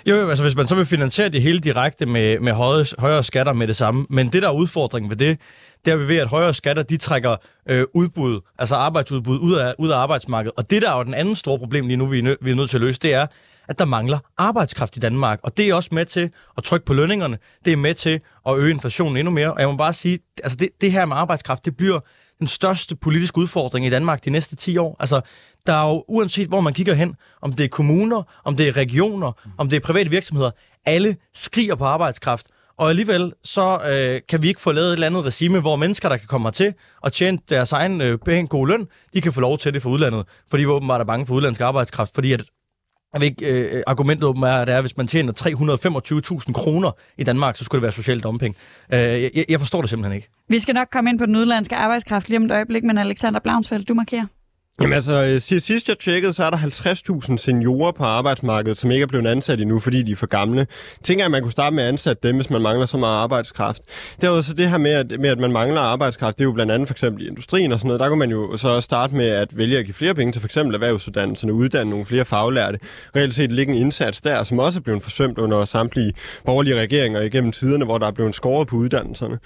Jo, jo, altså hvis man så vil finansiere det hele direkte med, med høje, højere skatter med det samme, men det der er udfordringen ved det, det er vi ved, at højere skatter, de trækker øh, udbud, altså arbejdsudbud, ud af, ud af arbejdsmarkedet. Og det der er jo den anden store problem lige nu, vi er, nø- vi er nødt til at løse, det er, at der mangler arbejdskraft i Danmark. Og det er også med til at trykke på lønningerne. Det er med til at øge inflationen endnu mere. Og jeg må bare sige, altså det, det her med arbejdskraft, det bliver den største politiske udfordring i Danmark de næste 10 år. Altså, der er jo, uanset hvor man kigger hen, om det er kommuner, om det er regioner, om det er private virksomheder, alle skriger på arbejdskraft. Og alligevel så øh, kan vi ikke få lavet et eller andet regime, hvor mennesker, der kan komme til og tjene deres egen øh, pænt god løn, de kan få lov til det fra udlandet, fordi vi åbenbart er bange for udlandsk arbejdskraft, fordi at jeg ved ikke, øh, øh argumentet åbenbart er, at det er, at hvis man tjener 325.000 kroner i Danmark, så skulle det være social dumping. Øh, jeg, jeg forstår det simpelthen ikke. Vi skal nok komme ind på den udlandske arbejdskraft lige om et øjeblik, men Alexander Blaunsfeldt, du markerer. Jamen altså, øh, sidst jeg tjekkede, så er der 50.000 seniorer på arbejdsmarkedet, som ikke er blevet ansat endnu, fordi de er for gamle. Tænker at man kunne starte med at ansætte dem, hvis man mangler så meget arbejdskraft. Derudover så det her med at, med, at man mangler arbejdskraft, det er jo blandt andet for eksempel i industrien og sådan noget. Der kunne man jo så starte med at vælge at give flere penge til for eksempel erhvervsuddannelserne, uddanne nogle flere faglærte. Reelt set ligge en indsats der, som også er blevet forsømt under samtlige borgerlige regeringer igennem tiderne, hvor der er blevet skåret på uddannelserne.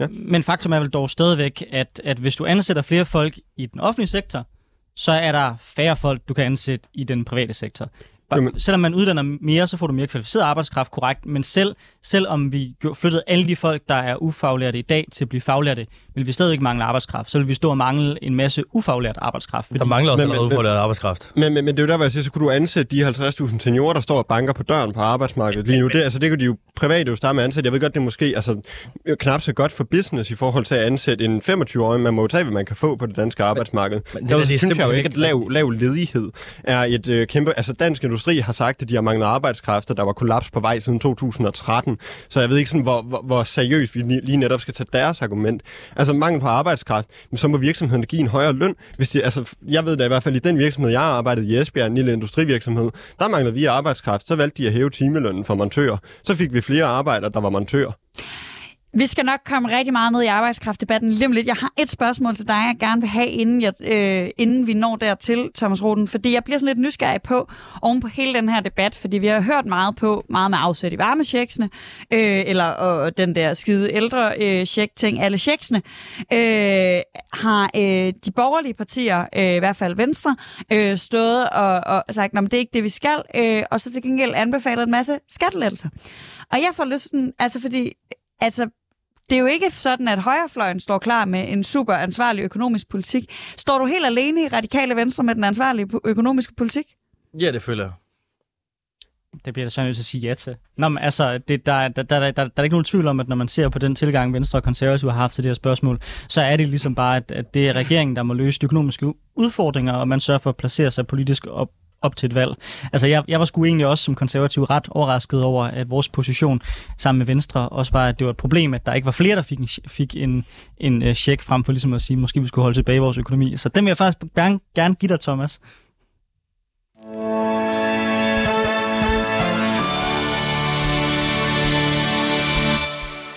Ja. Men faktum er vel dog stadigvæk, at, at hvis du ansætter flere folk i den offentlige sektor, så er der færre folk, du kan ansætte i den private sektor. Jamen. Selvom man uddanner mere, så får du mere kvalificeret arbejdskraft, korrekt. Men selv, selvom vi flyttede alle de folk, der er ufaglærte i dag, til at blive faglærte vil vi stadigvæk mangle arbejdskraft. Så vil vi stå og mangle en masse ufaglært arbejdskraft. Der mangler også Men- men- ufaglært arbejdskraft. Men, men, men det er jo der, hvor jeg siger, så kunne du ansætte de 50.000 seniorer, der står og banker på døren på arbejdsmarkedet lige nu. Det, altså, det kunne de jo private jo starte med at ansætte. Jeg ved godt, det er måske altså, knap så godt for business i forhold til at ansætte en 25-årig. Man må jo tage, hvad man kan få på det danske arbejdsmarked. men Men, det det der, det er synes jeg jo ikke, at lav, lav ledighed er et øh, kæmpe... Altså, Dansk Industri har sagt, at de har manglet arbejdskraft, og der var kollaps på vej siden 2013. Så jeg ved ikke, sådan, hvor, hvor, hvor seriøst vi lige lige netop skal tage deres argument. Altså, Altså, mangel på arbejdskraft, men så må virksomhederne give en højere løn. Hvis de, altså, jeg ved da i hvert fald, i den virksomhed, jeg har arbejdet i Esbjerg, en lille industrivirksomhed, der manglede vi arbejdskraft. Så valgte de at hæve timelønnen for montører. Så fik vi flere arbejdere, der var montører. Vi skal nok komme rigtig meget ned i arbejdskraftdebatten lige om lidt. Jeg har et spørgsmål til dig, jeg gerne vil have, inden, jeg, øh, inden vi når dertil, Thomas Roden. Fordi jeg bliver sådan lidt nysgerrig på, oven på hele den her debat, fordi vi har hørt meget på, meget med afsæt i varmesjeksene, øh, eller og den der skide ældre øh, check-ting, alle sjeksene, øh, har øh, de borgerlige partier, øh, i hvert fald Venstre, øh, stået og, og sagt, at det er ikke det, vi skal, øh, og så til gengæld anbefalet en masse skattelettelser. Og jeg får lysten, sådan, altså fordi, altså det er jo ikke sådan, at højrefløjen står klar med en super ansvarlig økonomisk politik. Står du helt alene i radikale venstre med den ansvarlige økonomiske politik? Ja, det føler jeg. Det bliver jeg så nødt til at sige ja til. Nå, men altså, det, der, der, der, der, der, er ikke nogen tvivl om, at når man ser på den tilgang, Venstre og Konservative har haft til det her spørgsmål, så er det ligesom bare, at, at det er regeringen, der må løse de økonomiske udfordringer, og man sørger for at placere sig politisk op, op til et valg. Altså, jeg, jeg var sgu egentlig også som konservativ ret overrasket over, at vores position sammen med Venstre også var, at det var et problem, at der ikke var flere, der fik en, fik en, en uh, check frem for ligesom at sige, måske vi skulle holde tilbage i vores økonomi. Så den vil jeg faktisk gerne, gerne give dig, Thomas.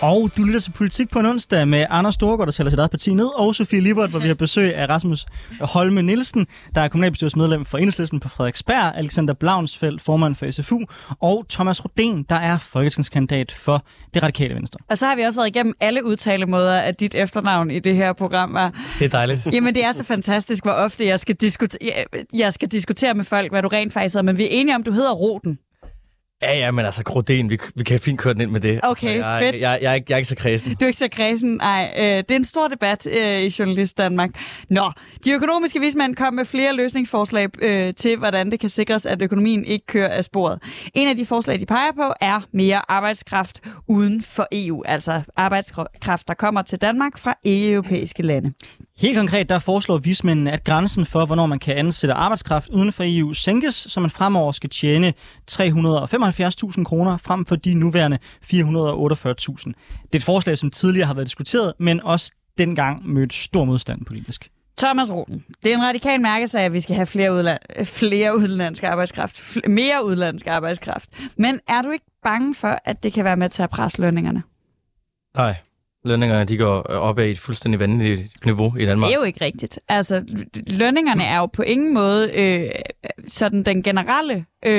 Og du lytter til Politik på en onsdag med Anders Storgård, der tæller sit eget parti ned, og Sofie Libert, hvor vi har besøg af Rasmus Holme Nielsen, der er kommunalbestyrelsesmedlem for Enhedslisten på Frederiksberg, Alexander Blaunsfeldt, formand for SFU, og Thomas Rodén, der er folketingskandidat for det radikale venstre. Og så har vi også været igennem alle udtalemåder af dit efternavn i det her program. Er. Det er dejligt. Jamen, det er så fantastisk, hvor ofte jeg skal, diskutere, jeg skal diskutere med folk, hvad du rent faktisk hedder. Men vi er enige om, du hedder Roden. Ja, ja, men altså, Grodén, vi, vi kan fint køre den ind med det. Okay, altså, jeg, fedt. Jeg, jeg, jeg, er ikke, jeg er ikke så kredsen. Du er ikke så kredsen. Nej, øh, det er en stor debat øh, i Journalist Danmark. Nå, de økonomiske vismænd kom med flere løsningsforslag øh, til, hvordan det kan sikres, at økonomien ikke kører af sporet. En af de forslag, de peger på, er mere arbejdskraft uden for EU. Altså arbejdskraft, der kommer til Danmark fra ikke-europæiske lande. Helt konkret, der foreslår vismændene, at grænsen for, hvornår man kan ansætte arbejdskraft uden for EU, sænkes, så man fremover skal tjene 375.000 kroner frem for de nuværende 448.000. Det er et forslag, som tidligere har været diskuteret, men også dengang mødte stor modstand politisk. Thomas Roden, det er en radikal mærkesag, at vi skal have flere, udla- flere udenlandsk arbejdskraft. Fl- mere udenlandsk arbejdskraft. Men er du ikke bange for, at det kan være med til at presse lønningerne? Nej, lønningerne de går op af et fuldstændig vanvittigt niveau i Danmark. Det er jo ikke rigtigt. Altså, lønningerne er jo på ingen måde øh, sådan den generelle... Øh,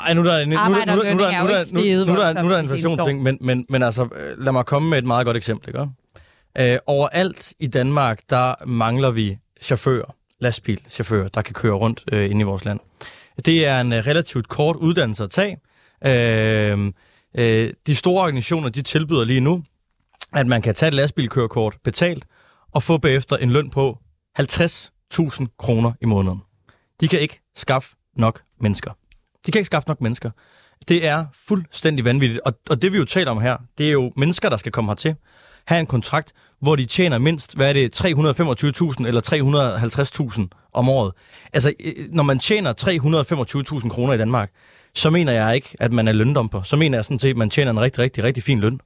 Ej, nu er der, nu, nu, nu, nu, nu, nu, Arbejderlønninger er jo nu, ikke nu, steget nu, nu, nu, voldsomt nu er der inflationsting, men, men, men altså, øh, lad mig komme med et meget godt eksempel. Ikke? Øh, overalt i Danmark, der mangler vi chauffører, lastbilchauffører, der kan køre rundt øh, inde i vores land. Det er en øh, relativt kort uddannelse at tage. Øh, øh, de store organisationer, de tilbyder lige nu, at man kan tage et lastbilkørekort betalt, og få bagefter en løn på 50.000 kroner i måneden. De kan ikke skaffe nok mennesker. De kan ikke skaffe nok mennesker. Det er fuldstændig vanvittigt. Og, og det vi jo taler om her, det er jo mennesker, der skal komme hertil. Have en kontrakt, hvor de tjener mindst, hvad er det, 325.000 eller 350.000 om året. Altså, øh, når man tjener 325.000 kroner i Danmark, så mener jeg ikke, at man er løndomper. Så mener jeg sådan set, at man tjener en rigtig, rigtig, rigtig fin løn.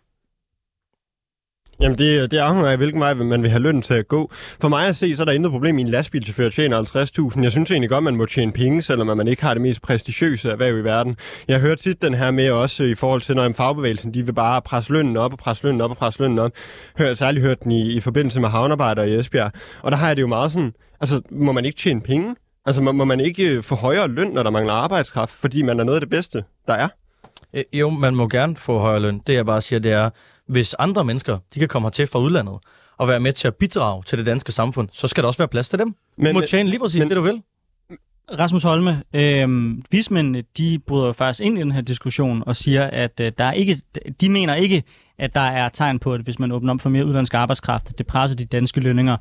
Jamen, det, det afhænger af, hvilken vej man vil have løn til at gå. For mig at se, så er der intet problem i en lastbilchauffør tjener 50.000. Jeg synes egentlig godt, man må tjene penge, selvom man ikke har det mest prestigiøse erhverv i verden. Jeg hører tit den her med også i forhold til, når en fagbevægelsen, de vil bare presse lønnen op og presse lønnen op og presse lønnen op. Hør, jeg særligt hørt den i, i forbindelse med havnearbejdere i Esbjerg. Og der har jeg det jo meget sådan, altså, må man ikke tjene penge? Altså, må, må man ikke øh, få højere løn, når der mangler arbejdskraft, fordi man er noget af det bedste, der er? Øh, jo, man må gerne få højere løn. Det jeg bare siger, det er, hvis andre mennesker, de kan komme hertil fra udlandet, og være med til at bidrage til det danske samfund, så skal der også være plads til dem. Men, du må tjene lige præcis men- det, du vil. Rasmus Holme, øh, vismændene, de bryder faktisk ind i den her diskussion og siger, at øh, der er ikke, de mener ikke, at der er tegn på, at hvis man åbner op for mere udlandsk arbejdskraft, det presser de danske lønninger.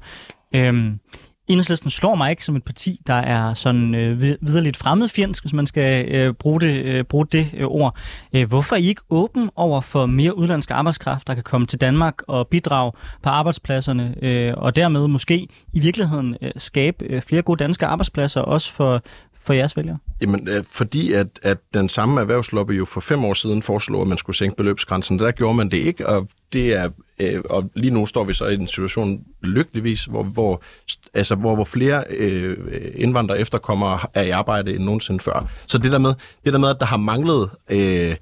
Øhm, Enhedslisten slår mig ikke som et parti, der er sådan øh, viderligt fremmedfjendsk, hvis man skal øh, bruge det, øh, bruge det øh, ord. Øh, hvorfor er I ikke åben over for mere udlandsk arbejdskraft, der kan komme til Danmark og bidrage på arbejdspladserne, øh, og dermed måske i virkeligheden øh, skabe øh, flere gode danske arbejdspladser, også for, for jeres vælgere? Jamen, øh, fordi at, at den samme erhvervslobby jo for fem år siden foreslog, at man skulle sænke beløbsgrænsen, der gjorde man det ikke, og det er øh, og lige nu står vi så i en situation lykkeligvis, hvor, hvor, altså, hvor, hvor flere øh, indvandrere efterkommere er i arbejde end nogensinde før. Så det der med, det der med at der har manglet øh,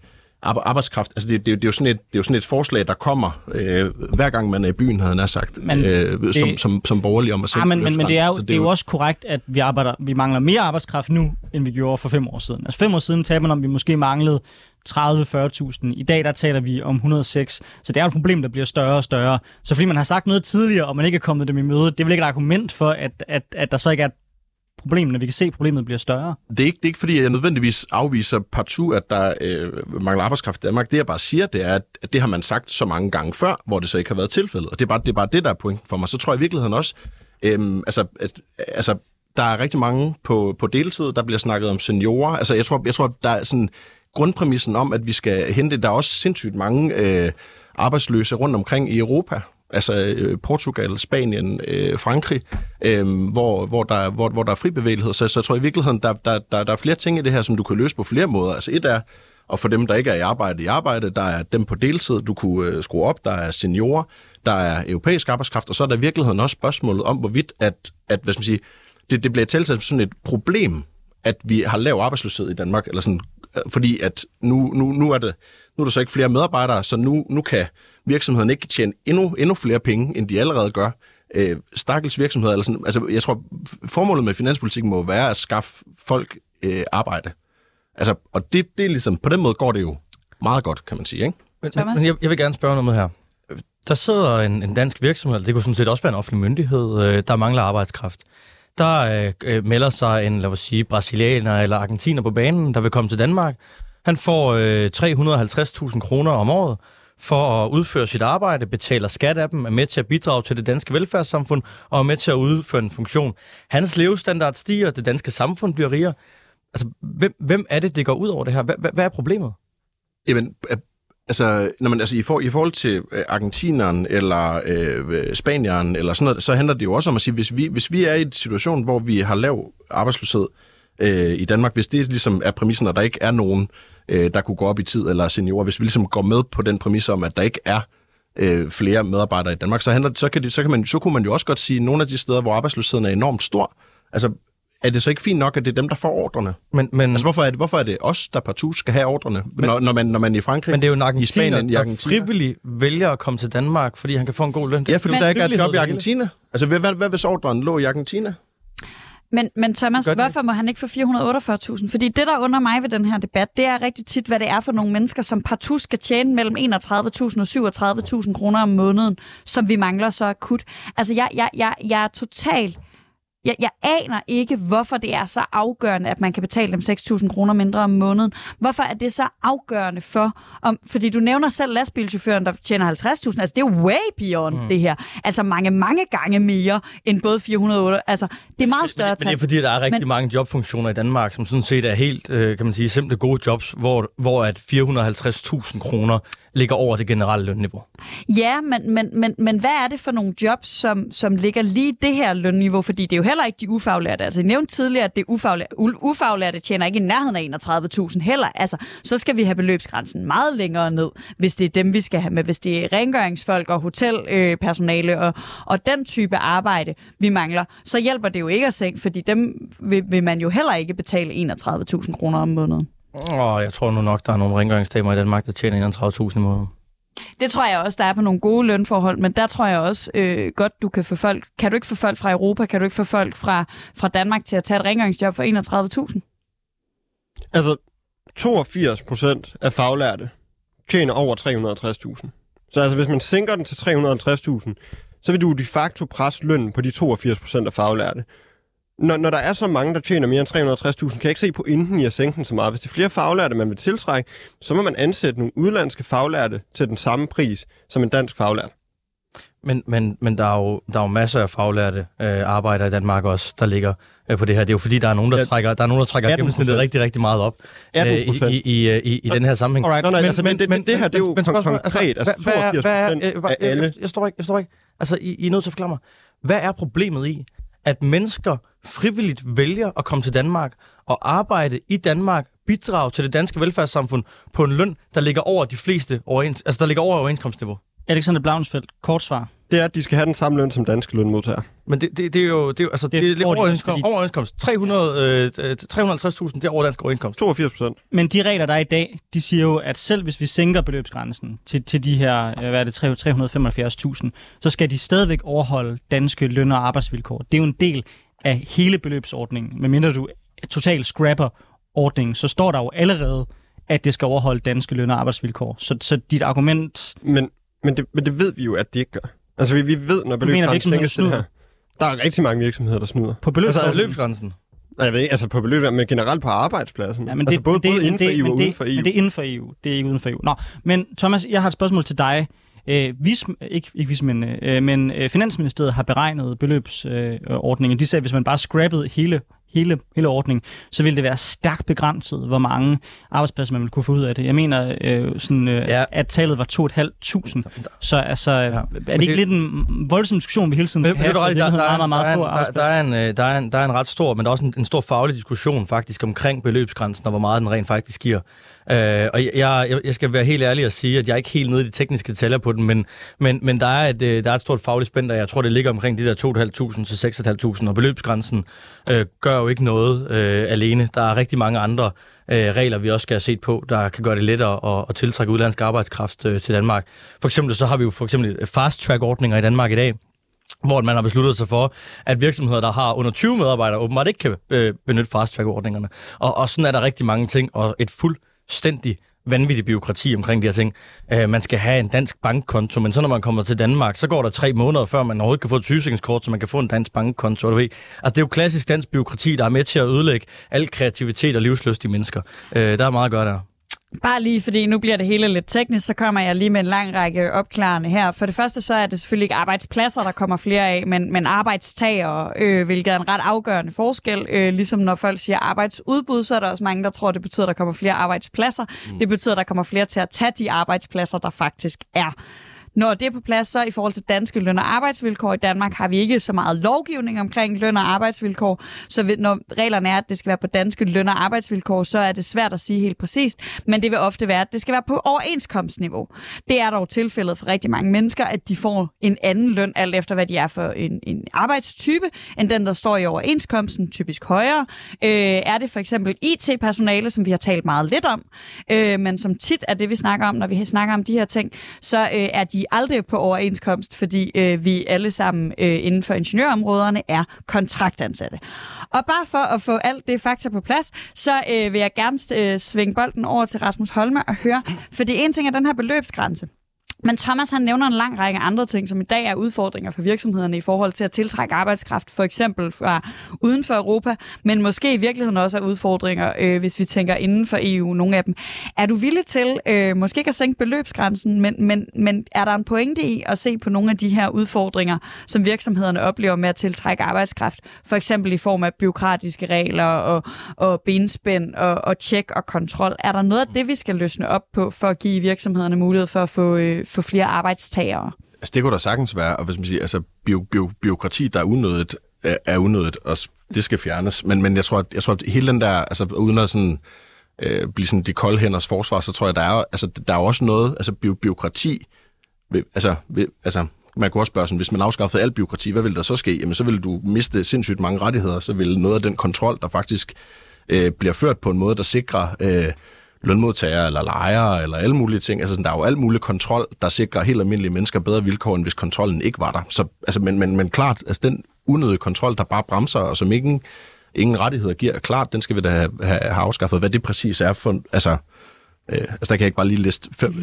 arbejdskraft, altså det, det, det, er jo sådan et, det er jo sådan et forslag, der kommer øh, hver gang man er i byen, havde han sagt, men øh, det, som, som, som borgerlig om at sænke ja, men, men, men det er jo, det, det er jo også korrekt, at vi, arbejder, vi mangler mere arbejdskraft nu, end vi gjorde for fem år siden. Altså fem år siden talte man om, at vi måske manglede 30-40.000. I dag der taler vi om 106. Så det er et problem, der bliver større og større. Så fordi man har sagt noget tidligere, og man ikke er kommet dem i møde, det er vel ikke et argument for, at, at, at der så ikke er et problem, når vi kan se, at problemet bliver større. Det er ikke, det er ikke fordi, jeg nødvendigvis afviser partout, at der øh, mangler arbejdskraft i Danmark. Det jeg bare siger, det er, at det har man sagt så mange gange før, hvor det så ikke har været tilfældet. Og det er bare det, er bare det der er point for mig. Så tror jeg i virkeligheden også, øh, altså, at, altså der er rigtig mange på, på deltid, der bliver snakket om seniorer. Altså, jeg tror, jeg tror der er sådan grundpræmissen om, at vi skal hente, der er også sindssygt mange øh, arbejdsløse rundt omkring i Europa, altså øh, Portugal, Spanien, øh, Frankrig, øh, hvor, hvor, der, hvor, hvor der er fri bevægelighed. Så, så jeg tror i virkeligheden, der, der, der, der er flere ting i det her, som du kan løse på flere måder. Altså et er, og for dem, der ikke er i arbejde, i arbejde, der er dem på deltid, du kunne øh, skrue op, der er seniorer, der er europæisk arbejdskraft, og så er der i virkeligheden også spørgsmålet om, hvorvidt at, at hvad skal man sige, det, det bliver talt som sådan et problem, at vi har lav arbejdsløshed i Danmark, eller sådan fordi at nu, nu, nu, er det, nu er der så ikke flere medarbejdere, så nu, nu kan virksomheden ikke tjene endnu, endnu flere penge, end de allerede gør. Øh, stakkels virksomheder, eller sådan, altså jeg tror, formålet med finanspolitikken må være at skaffe folk øh, arbejde. Altså, og det, det er ligesom, på den måde går det jo meget godt, kan man sige, ikke? Men, men jeg, jeg vil gerne spørge noget her. Der sidder en, en dansk virksomhed, det kunne sådan set også være en offentlig myndighed, øh, der mangler arbejdskraft der øh, øh, melder sig en, lad os sige, brasilianer eller argentiner på banen, der vil komme til Danmark. Han får øh, 350.000 kroner om året for at udføre sit arbejde, betaler skat af dem, er med til at bidrage til det danske velfærdssamfund og er med til at udføre en funktion. Hans levestandard stiger, det danske samfund bliver rigere. Altså, hvem, hvem er det, det går ud over det her? Hvad, hvad er problemet? Jamen, Altså, når man, altså i, for, i forhold til øh, argentineren eller øh, øh, spanieren eller sådan noget, så handler det jo også om at sige, hvis vi, hvis vi er i en situation, hvor vi har lav arbejdsløshed øh, i Danmark, hvis det ligesom er præmissen, og der ikke er nogen, øh, der kunne gå op i tid eller seniorer, hvis vi ligesom går med på den præmis om, at der ikke er øh, flere medarbejdere i Danmark, så, handler det, så, kan det, så, kan man, så kunne man jo også godt sige, at nogle af de steder, hvor arbejdsløsheden er enormt stor, altså er det så ikke fint nok, at det er dem, der får ordrene? Men, men, altså, hvorfor er, det, hvorfor er det os, der partout skal have ordrene, men, når, når, man, når man i Frankrig, men det er jo en i Spanien, i Argentina, der frivilligt vælger at komme til Danmark, fordi han kan få en god løn. Ja, fordi men, der ikke er et job i Argentina. Altså, hvad, hvad, hvad hvis ordren lå i Argentina? Men, men Thomas, hvorfor må han ikke få 448.000? Fordi det, der under mig ved den her debat, det er rigtig tit, hvad det er for nogle mennesker, som partout skal tjene mellem 31.000 og 37.000 kroner om måneden, som vi mangler så akut. Altså, jeg, jeg, jeg, jeg er totalt jeg, jeg aner ikke, hvorfor det er så afgørende, at man kan betale dem 6.000 kroner mindre om måneden. Hvorfor er det så afgørende for... Om, fordi du nævner selv lastbilchaufføren, der tjener 50.000. Altså, det er way beyond mm. det her. Altså, mange, mange gange mere end både 408. Altså, det er meget større tal. Men det er fordi, der er rigtig men, mange jobfunktioner i Danmark, som sådan set er helt, øh, kan man sige, simple gode jobs, hvor, hvor at 450.000 kroner ligger over det generelle lønniveau. Ja, men, men, men, men hvad er det for nogle jobs, som, som ligger lige det her lønniveau? Fordi det er jo heller ikke de ufaglærte. Altså, jeg nævnte tidligere, at det ufaglærte, ufaglærte tjener ikke i nærheden af 31.000 heller. Altså, så skal vi have beløbsgrænsen meget længere ned, hvis det er dem, vi skal have med. Hvis det er rengøringsfolk og hotelpersonale øh, og, og den type arbejde, vi mangler, så hjælper det jo ikke at sænke, fordi dem vil, vil man jo heller ikke betale 31.000 kroner om måneden. Åh, jeg tror nu nok, der er nogle rengøringsdamer i Danmark, der tjener 31.000 i måneden. Det tror jeg også, der er på nogle gode lønforhold, men der tror jeg også øh, godt, du kan få folk... Kan du ikke få folk fra Europa, kan du ikke få folk fra, fra Danmark til at tage et rengøringsjob for 31.000? Altså, 82 procent af faglærte tjener over 360.000. Så altså, hvis man sænker den til 350.000, så vil du de facto presse lønnen på de 82 procent af faglærte. Når, når der er så mange, der tjener mere end 360.000, kan jeg ikke se pointen i at sænke den så meget. Hvis det er flere faglærte, man vil tiltrække, så må man ansætte nogle udlandske faglærte til den samme pris som en dansk faglært. Men, men, men der, er jo, der er jo masser af faglærte øh, arbejdere i Danmark også, der ligger øh, på det her. Det er jo fordi, der er nogen, der Ja, trækker, der er nogen, der trækker 18%. gennemsnittet rigtig, rigtig meget op øh, 18%. i, i, i, i, i den her sammenhæng. Alright. Nej, nej, altså, men, det, men, det her, det er jo men kon- konkret. Altså, hvad- hvad er- 82 hvad er- procent øh, af jeg- alle. Jeg, jeg står ikke, jeg står ikke. Altså, I, I er nødt til at forklare mig. Hvad er problemet i, at mennesker frivilligt vælger at komme til Danmark og arbejde i Danmark, bidrage til det danske velfærdssamfund på en løn, der ligger over de fleste overens, altså der ligger over overenskomstniveau? Alexander Blauensfeldt, kort svar. Det er, at de skal have den samme løn som danske lønmodtagere. Men det, det, det er jo, det er, jo- altså, Det det, det er får de overenskomst, fordi- overenskomst. 300, øh, 350.000, det er over dansk overenskomst. 82 procent. Men de regler, der er i dag, de siger jo, at selv hvis vi sænker beløbsgrænsen til, til de her, øh, hvad er det, 375.000, så skal de stadigvæk overholde danske løn- og arbejdsvilkår. Det er jo en del af hele beløbsordningen. Medmindre du totalt scrapper ordningen, så står der jo allerede, at det skal overholde danske løn- og arbejdsvilkår. Så, så dit argument... Men, men, det, men det ved vi jo, at de ikke gør. Altså, vi, vi ved, når beløbsgrænsen til det her. Der er rigtig mange virksomheder, der snyder. På beløbs... Altså, Altså, Beløbsgrænsen. Nej, jeg ved ikke, altså på beløb, men generelt på arbejdspladsen. Ja, men altså det, både, men det, både men inden for det, EU og men det, uden for EU. Men det er inden for EU. Det er ikke uden for EU. Nå, men Thomas, jeg har et spørgsmål til dig. Øh, vis, ikke, ikke vismændene, øh, men øh, Finansministeriet har beregnet beløbsordningen. De sagde, at hvis man bare scrappede hele, hele, hele ordningen, så ville det være stærkt begrænset, hvor mange arbejdspladser man ville kunne få ud af det. Jeg mener, øh, sådan, øh, Ja. at tallet var 2.500. Så altså, ja. er det ikke det- lidt en voldsom diskussion, vi hele tiden skal Men, have? i der, er, meget, meget, der, er, der, er en, øh, der, er en, der er en ret stor, men der er også en, en stor faglig diskussion faktisk omkring beløbsgrænsen og hvor meget den rent faktisk giver. Øh, og jeg, jeg, jeg skal være helt ærlig og sige, at jeg er ikke helt nede i de tekniske detaljer på den, men, men, men der, er et, øh, der er et stort fagligt spænd, og jeg tror, det ligger omkring de der 2.500 til 6.500, og beløbsgrænsen øh, gør jo ikke noget øh, alene. Der er rigtig mange andre øh, regler, vi også skal have set på, der kan gøre det lettere at, at tiltrække udlandsk arbejdskraft øh, til Danmark. For eksempel så har vi jo for eksempel fast-track-ordninger i Danmark i dag, hvor man har besluttet sig for, at virksomheder, der har under 20 medarbejdere, åbenbart ikke kan øh, benytte fast-track-ordningerne. Og, og sådan er der rigtig mange ting, og et fuldt fuldstændig vanvittig byråkrati omkring de her ting. Øh, man skal have en dansk bankkonto, men så når man kommer til Danmark, så går der tre måneder, før man overhovedet kan få et sygesikringskort, så man kan få en dansk bankkonto. Du ved. Altså, det er jo klassisk dansk byråkrati, der er med til at ødelægge al kreativitet og livsløst i mennesker. Øh, der er meget at gøre der. Bare lige, fordi nu bliver det hele lidt teknisk, så kommer jeg lige med en lang række opklarende her. For det første, så er det selvfølgelig ikke arbejdspladser, der kommer flere af, men, men arbejdstager, øh, hvilket er en ret afgørende forskel. Øh, ligesom når folk siger arbejdsudbud, så er der også mange, der tror, det betyder, at der kommer flere arbejdspladser. Mm. Det betyder, at der kommer flere til at tage de arbejdspladser, der faktisk er. Når det er på plads, så i forhold til danske løn- og arbejdsvilkår i Danmark, har vi ikke så meget lovgivning omkring løn- og arbejdsvilkår. Så når reglerne er, at det skal være på danske løn- og arbejdsvilkår, så er det svært at sige helt præcist. Men det vil ofte være, at det skal være på overenskomstniveau. Det er dog tilfældet for rigtig mange mennesker, at de får en anden løn, alt efter hvad de er for en, en arbejdstype, end den, der står i overenskomsten, typisk højere. Øh, er det for eksempel IT-personale, som vi har talt meget lidt om, øh, men som tit er det, vi snakker om, når vi snakker om de her ting, så øh, er de aldrig på overenskomst, fordi øh, vi alle sammen øh, inden for ingeniørområderne er kontraktansatte. Og bare for at få alt det fakta på plads, så øh, vil jeg gerne øh, svinge bolden over til Rasmus Holme og høre, fordi en ting er den her beløbsgrænse. Men Thomas han nævner en lang række andre ting, som i dag er udfordringer for virksomhederne i forhold til at tiltrække arbejdskraft, for eksempel fra uden for Europa, men måske i virkeligheden også er udfordringer, øh, hvis vi tænker inden for EU, nogle af dem. Er du villig til øh, måske ikke at sænke beløbsgrænsen, men, men, men er der en pointe i at se på nogle af de her udfordringer, som virksomhederne oplever med at tiltrække arbejdskraft, for eksempel i form af byråkratiske regler og, og benspænd og, og tjek og kontrol? Er der noget af det, vi skal løsne op på for at give virksomhederne mulighed for at få, øh, få flere arbejdstagere? Altså, det kunne der sagtens være, og hvis man siger, altså, bio, bio, biokrati, der er unødigt, er, unødigt, og det skal fjernes. Men, men jeg tror, at, jeg tror, at hele den der, altså uden at sådan, øh, blive sådan de kolde hænders forsvar, så tror jeg, der er, altså, der er jo også noget, altså bio, biokrati, altså, ved, altså, man kunne også spørge sådan, hvis man afskaffede alt byråkrati, hvad ville der så ske? Jamen, så ville du miste sindssygt mange rettigheder, så ville noget af den kontrol, der faktisk øh, bliver ført på en måde, der sikrer øh, lønmodtagere eller lejere eller alle mulige ting. Altså, sådan, der er jo alt mulig kontrol, der sikrer helt almindelige mennesker bedre vilkår, end hvis kontrollen ikke var der. Så, altså, men, men, men klart, altså den unødige kontrol, der bare bremser, og som ingen, ingen rettigheder giver, klart, den skal vi da have, have, have afskaffet. Hvad det præcis er for, altså, øh, altså der kan jeg ikke bare lige liste fem,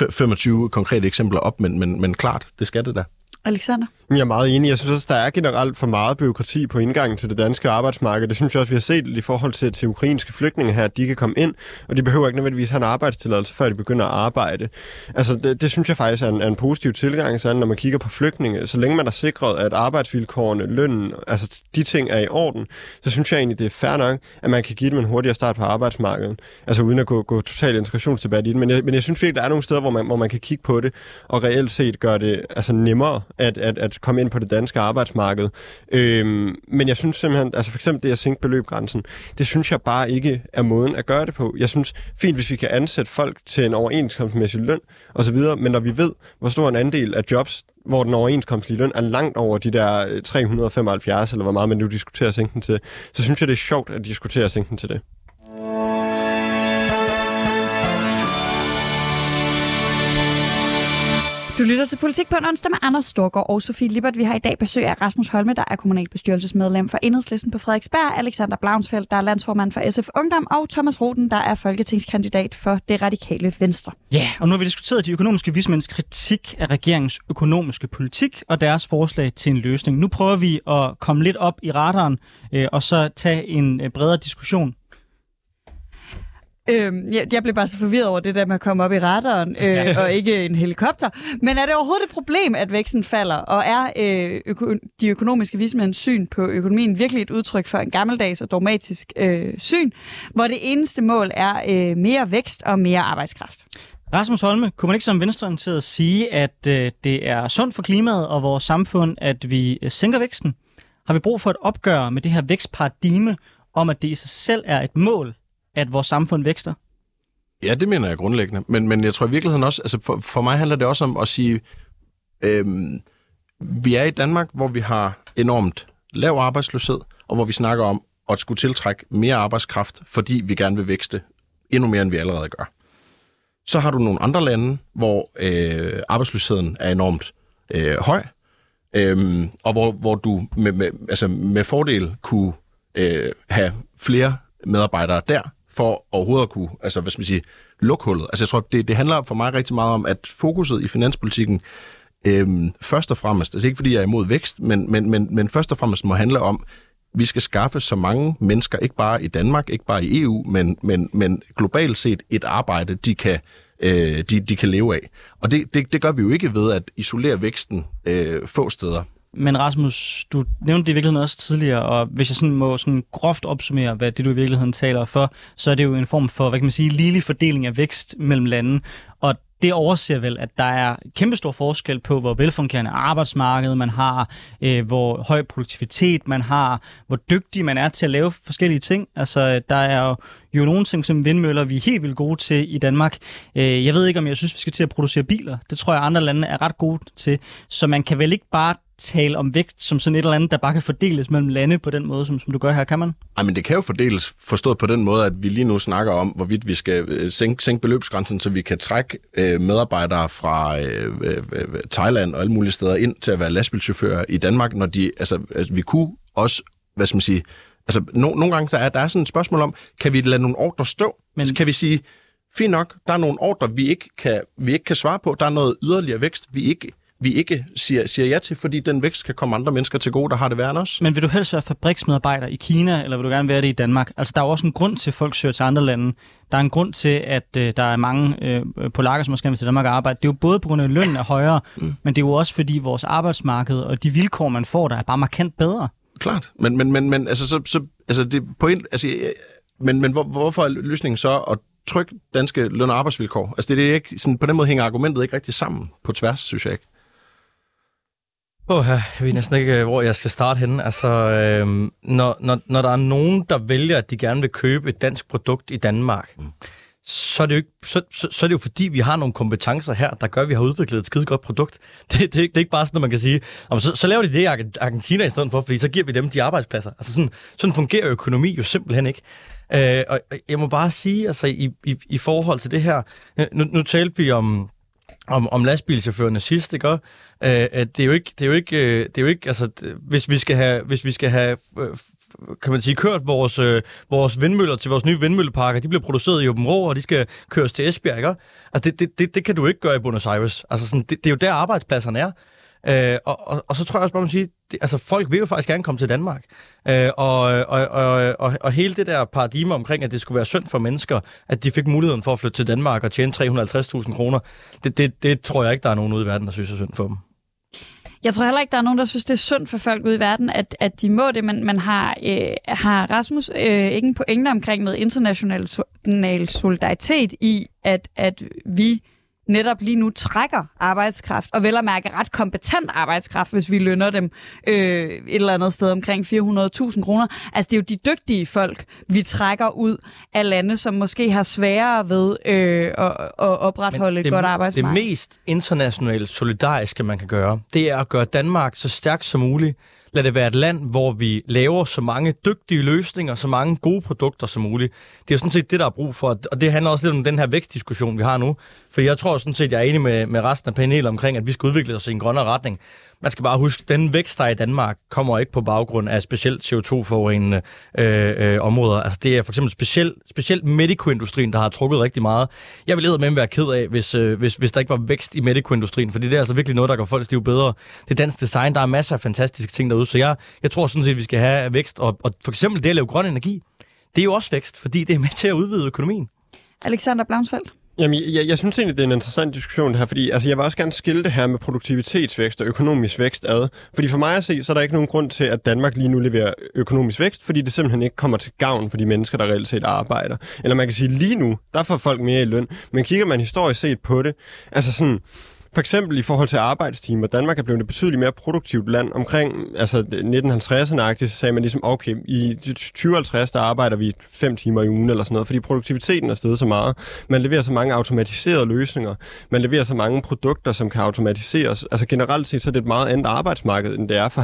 25 konkrete eksempler op, men, men, men klart, det skal det da. Alexander? Jeg er meget enig. Jeg synes også, der er generelt for meget byråkrati på indgangen til det danske arbejdsmarked. Det synes jeg også, vi har set i forhold til, til ukrainske flygtninge her, at de kan komme ind, og de behøver ikke nødvendigvis have en arbejdstilladelse, før de begynder at arbejde. Altså, det, det synes jeg faktisk er en, er en positiv tilgang, sådan, når man kigger på flygtninge. Så længe man er sikret, at arbejdsvilkårene, lønnen, altså de ting er i orden, så synes jeg egentlig, det er fair nok, at man kan give dem en hurtigere start på arbejdsmarkedet. Altså uden at gå, gå total integrationsdebat i det. Men jeg, men jeg synes virkelig, der er nogle steder, hvor man, hvor man kan kigge på det, og reelt set gøre det altså, nemmere at, at, at komme ind på det danske arbejdsmarked. Øhm, men jeg synes simpelthen, altså for eksempel det at sænke beløbgrænsen, det synes jeg bare ikke er måden at gøre det på. Jeg synes fint, hvis vi kan ansætte folk til en overenskomstmæssig løn osv., men når vi ved, hvor stor en andel af jobs, hvor den overenskomstlige løn er langt over de der øh, 375, eller hvor meget man nu diskuterer at sænke den til, så synes jeg, det er sjovt at diskutere at sænke den til det. Du lytter til Politik på en onsdag med Anders Storgård og Sofie Lippert. Vi har i dag besøg af Rasmus Holme, der er kommunalbestyrelsesmedlem for Enhedslisten på Frederiksberg, Alexander Blaunsfeldt, der er landsformand for SF Ungdom, og Thomas Roden, der er folketingskandidat for det radikale Venstre. Ja, og nu har vi diskuteret de økonomiske vismænds kritik af regeringens økonomiske politik og deres forslag til en løsning. Nu prøver vi at komme lidt op i radaren øh, og så tage en øh, bredere diskussion Øhm, jeg, jeg blev bare så forvirret over det der med at komme op i radaren, øh, og ikke en helikopter. Men er det overhovedet et problem, at væksten falder? Og er øh, øko- de økonomiske vismænds syn på økonomien virkelig et udtryk for en gammeldags og dogmatisk øh, syn, hvor det eneste mål er øh, mere vækst og mere arbejdskraft? Rasmus Holme, kunne man ikke som venstreorienteret sige, at øh, det er sundt for klimaet og vores samfund, at vi øh, sænker væksten? Har vi brug for et opgør med det her vækstparadigme om, at det i sig selv er et mål at vores samfund vækster? Ja, det mener jeg grundlæggende. Men, men jeg tror i virkeligheden også, altså for, for mig handler det også om at sige, øhm, vi er i Danmark, hvor vi har enormt lav arbejdsløshed, og hvor vi snakker om at skulle tiltrække mere arbejdskraft, fordi vi gerne vil vækste endnu mere, end vi allerede gør. Så har du nogle andre lande, hvor øh, arbejdsløsheden er enormt øh, høj, øh, og hvor, hvor du med, med, altså med fordel kunne øh, have flere medarbejdere der, for overhovedet at kunne, altså hvad skal man sige, lukke hullet. Altså jeg tror, det, det handler for mig rigtig meget om, at fokuset i finanspolitikken øhm, først og fremmest, altså ikke fordi jeg er imod vækst, men, men, men, men først og fremmest må handle om, vi skal skaffe så mange mennesker, ikke bare i Danmark, ikke bare i EU, men, men, men globalt set et arbejde, de kan, øh, de, de kan leve af. Og det, det, det gør vi jo ikke ved at isolere væksten øh, få steder. Men Rasmus, du nævnte det i virkeligheden også tidligere, og hvis jeg sådan må sådan groft opsummere, hvad det du i virkeligheden taler for, så er det jo en form for, hvad kan man sige, ligelig fordeling af vækst mellem lande. Og det overser vel, at der er kæmpestor forskel på, hvor velfungerende arbejdsmarked man har, øh, hvor høj produktivitet man har, hvor dygtig man er til at lave forskellige ting. Altså, der er jo, jo nogle ting som vindmøller, vi er helt vildt gode til i Danmark. Øh, jeg ved ikke, om jeg synes, vi skal til at producere biler. Det tror jeg, andre lande er ret gode til. Så man kan vel ikke bare tale om vægt som sådan et eller andet, der bare kan fordeles mellem lande på den måde, som, som du gør her, kan man? Ej, men det kan jo fordeles forstået på den måde, at vi lige nu snakker om, hvorvidt vi skal øh, sænke, sænke beløbsgrænsen, så vi kan trække øh, medarbejdere fra øh, øh, øh, Thailand og alle mulige steder ind til at være lastbilchauffører i Danmark, når de, altså, altså vi kunne også, hvad skal man sige, altså no, nogle gange der er der er sådan et spørgsmål om, kan vi lade nogle ordre stå? Men... Altså, kan vi sige, fint nok, der er nogle ordre, vi ikke kan, vi ikke kan svare på, der er noget yderligere vækst, vi ikke vi ikke siger, siger ja til, fordi den vækst kan komme andre mennesker til gode, der har det værre end os. Men vil du helst være fabriksmedarbejder i Kina, eller vil du gerne være det i Danmark? Altså, der er jo også en grund til, at folk søger til andre lande. Der er en grund til, at øh, der er mange øh, polakker, som også gerne til Danmark arbejde. Det er jo både på grund af, at lønnen er højere, mm. men det er jo også fordi vores arbejdsmarked og de vilkår, man får, der er bare markant bedre. Klart, men, men, men, men altså, så, så, altså det på en, altså, men, men hvor, hvorfor er løsningen så at trykke danske løn- og arbejdsvilkår? Altså det er ikke, sådan, på den måde hænger argumentet ikke rigtig sammen på tværs, synes jeg ikke. Oh, jeg ved næsten ikke, øh, hvor jeg skal starte henne. Altså, øh, når, når, når der er nogen, der vælger, at de gerne vil købe et dansk produkt i Danmark, mm så, er det jo ikke, så, så, så er det jo fordi, vi har nogle kompetencer her, der gør, at vi har udviklet et skide godt produkt. Det, det, det er ikke bare sådan, at man kan sige, så, så laver de det i Argentina i stedet for, fordi så giver vi dem de arbejdspladser. Altså sådan, sådan fungerer økonomi jo simpelthen ikke. Øh, og jeg må bare sige, altså i, i, i forhold til det her, nu, nu talte vi om, om, om lastbilchaufførerne sidst, ikke? Øh, det er jo ikke, det er jo ikke, øh, det er jo ikke, altså, hvis vi skal have, hvis vi skal have øh, kan man sige, kørt vores, øh, vores vindmøller til vores nye vindmølleparker. De bliver produceret i Åben Rå, og de skal køres til Esbjerg, ikke? Altså, det, det, det, det kan du ikke gøre i Buenos Aires. Altså, sådan, det, det er jo der, arbejdspladserne er. Øh, og, og, og så tror jeg også bare, man siger, det, altså folk vil jo faktisk gerne komme til Danmark. Øh, og, og, og, og, og hele det der paradigme omkring, at det skulle være synd for mennesker, at de fik muligheden for at flytte til Danmark og tjene 350.000 kroner, det, det, det tror jeg ikke, der er nogen ude i verden, der synes er synd for dem. Jeg tror heller ikke, der er nogen, der synes, det er synd for folk ude i verden, at, at de må det, men man har, øh, har Rasmus øh, ikke en pointe omkring noget international solidaritet i, at, at vi netop lige nu trækker arbejdskraft, og vel at mærke ret kompetent arbejdskraft, hvis vi lønner dem øh, et eller andet sted omkring 400.000 kroner. Altså det er jo de dygtige folk, vi trækker ud af lande, som måske har sværere ved øh, at, at opretholde det, et godt arbejdsmarked. Det mest internationalt solidariske, man kan gøre, det er at gøre Danmark så stærkt som muligt, lad det være et land, hvor vi laver så mange dygtige løsninger, så mange gode produkter som muligt. Det er sådan set det, der er brug for, og det handler også lidt om den her vækstdiskussion, vi har nu. For jeg tror sådan set, jeg er enig med, med resten af panelet omkring, at vi skal udvikle os i en grønnere retning. Man skal bare huske, at den vækst, der er i Danmark, kommer ikke på baggrund af specielt CO2-forurenende øh, øh, områder. Altså det er for eksempel specielt, specielt medicoindustrien, der har trukket rigtig meget. Jeg ville med være ked af, hvis, øh, hvis, hvis der ikke var vækst i medicoindustrien, for det er altså virkelig noget, der gør folks liv bedre. Det er dansk design, der er masser af fantastiske ting derude, så jeg, jeg tror sådan set, at vi skal have vækst. Og, og for eksempel det at lave grøn energi, det er jo også vækst, fordi det er med til at udvide økonomien. Alexander Blaunsfeldt. Jamen, jeg, jeg synes egentlig, det er en interessant diskussion det her, fordi altså, jeg vil også gerne skille det her med produktivitetsvækst og økonomisk vækst ad. Fordi for mig at se, så er der ikke nogen grund til, at Danmark lige nu leverer økonomisk vækst, fordi det simpelthen ikke kommer til gavn for de mennesker, der reelt set arbejder. Eller man kan sige, lige nu, der får folk mere i løn. Men kigger man historisk set på det, altså sådan, for eksempel i forhold til arbejdstimer. Danmark er blevet et betydeligt mere produktivt land. Omkring altså 1950'erne så sagde man ligesom, okay, i 2050 der arbejder vi fem timer i ugen eller sådan noget, fordi produktiviteten er steget så meget. Man leverer så mange automatiserede løsninger. Man leverer så mange produkter, som kan automatiseres. Altså generelt set, så er det et meget andet arbejdsmarked, end det er for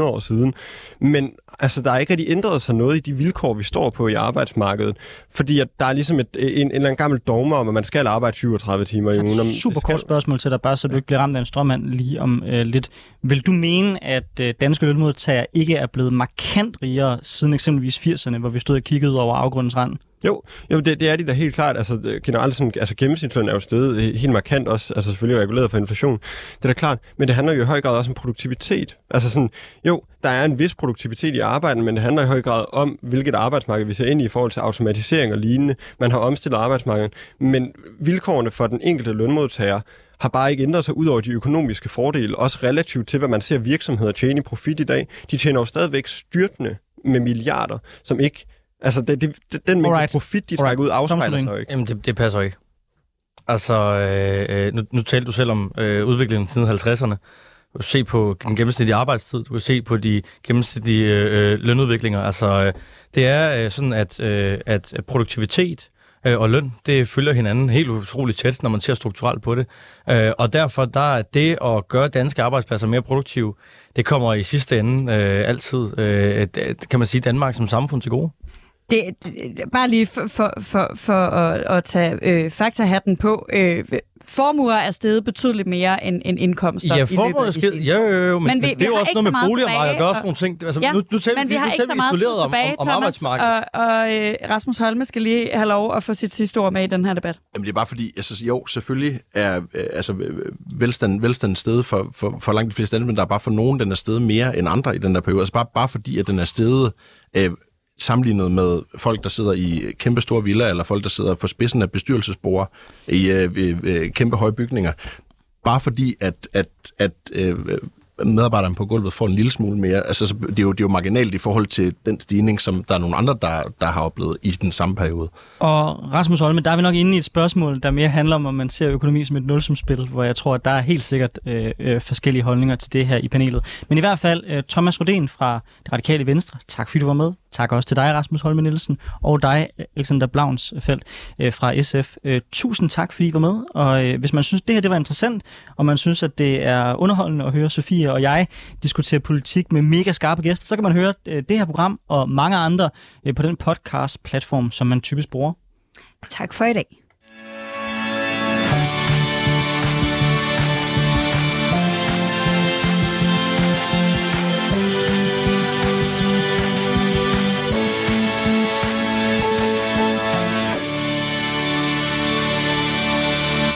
50-100 år siden. Men altså, der er ikke rigtig ændret sig noget i de vilkår, vi står på i arbejdsmarkedet. Fordi at der er ligesom et, en, en eller anden gammel dogme om, at man skal arbejde 37 timer i ugen. Super kort spørgsmål til dig bare så du ikke bliver ramt af en strømmand lige om øh, lidt. Vil du mene, at øh, danske lønmodtagere ikke er blevet markant rigere siden eksempelvis 80'erne, hvor vi stod og kiggede over afgrundens rand? Jo, jo det, det er de da helt klart. Altså, generelt sådan, altså gennemsnitsløn er jo stedet helt markant også, altså selvfølgelig reguleret for inflation. Det er da klart, men det handler jo i høj grad også om produktivitet. Altså sådan, jo, der er en vis produktivitet i arbejdet, men det handler i høj grad om, hvilket arbejdsmarked vi ser ind i i forhold til automatisering og lignende. Man har omstillet arbejdsmarkedet, men vilkårene for den enkelte lønmodtager har bare ikke ændret sig ud over de økonomiske fordele, også relativt til, hvad man ser virksomheder tjene i profit i dag. De tjener jo stadigvæk styrtende med milliarder, som ikke... Altså, det, det, den mængde profit, de trækker ud, afspejler sig ikke. Jamen, det, det passer ikke. Altså, øh, øh, nu, nu talte du selv om øh, udviklingen siden 50'erne. Du kan se på den gennemsnitlige arbejdstid, du kan se på de gennemsnitlige øh, lønudviklinger. Altså, øh, det er øh, sådan, at, øh, at produktivitet øh, og løn, det følger hinanden helt utroligt tæt, når man ser strukturelt på det. Øh, og derfor der er det at gøre danske arbejdspladser mere produktive, det kommer i sidste ende øh, altid, øh, kan man sige, Danmark som samfund til gode. Det, det, bare lige for, for, for, for at, at tage øh, faktahatten på. Øh, formuer er steget betydeligt mere end, end indkomster ja, i løbet af de seneste jo, jo, jo, men, men vi, det er jo også noget med boligmarkedet at gøre sådan nogle ting. Altså, ja, nu, nu taler men vi, vi har ikke så meget tid tilbage, om, om Thomas, og, og øh, Rasmus Holme skal lige have lov at få sit sidste ord med i den her debat. Jamen det er bare fordi, altså, jo, selvfølgelig er øh, altså, velstand, velstand stedet for, for, for langt de fleste andre, men der er bare for nogen, den er stedet mere end andre i den der periode. Altså bare, bare fordi, at den er stedet øh, sammenlignet med folk, der sidder i kæmpe store villaer, eller folk, der sidder for spidsen af bestyrelsesbord i øh, øh, kæmpe høje bygninger. Bare fordi, at, at, at øh, medarbejderne på gulvet får en lille smule mere. Altså, det, er jo, det er jo marginalt i forhold til den stigning, som der er nogle andre, der, der har oplevet i den samme periode. Og Rasmus Holme, der er vi nok inde i et spørgsmål, der mere handler om, om man ser økonomi som et nulsumspil, hvor jeg tror, at der er helt sikkert øh, øh, forskellige holdninger til det her i panelet. Men i hvert fald, øh, Thomas Rodén fra Det Radikale Venstre, tak fordi du var med. Tak også til dig, Rasmus Holme Nielsen, og dig, Alexander Blaunsfeldt øh, fra SF. Øh, tusind tak, fordi I var med. Og øh, hvis man synes, det her det var interessant, og man synes, at det er underholdende at høre Sofie og jeg diskutere politik med mega skarpe gæster, så kan man høre det her program og mange andre på den podcast-platform, som man typisk bruger. Tak for i dag.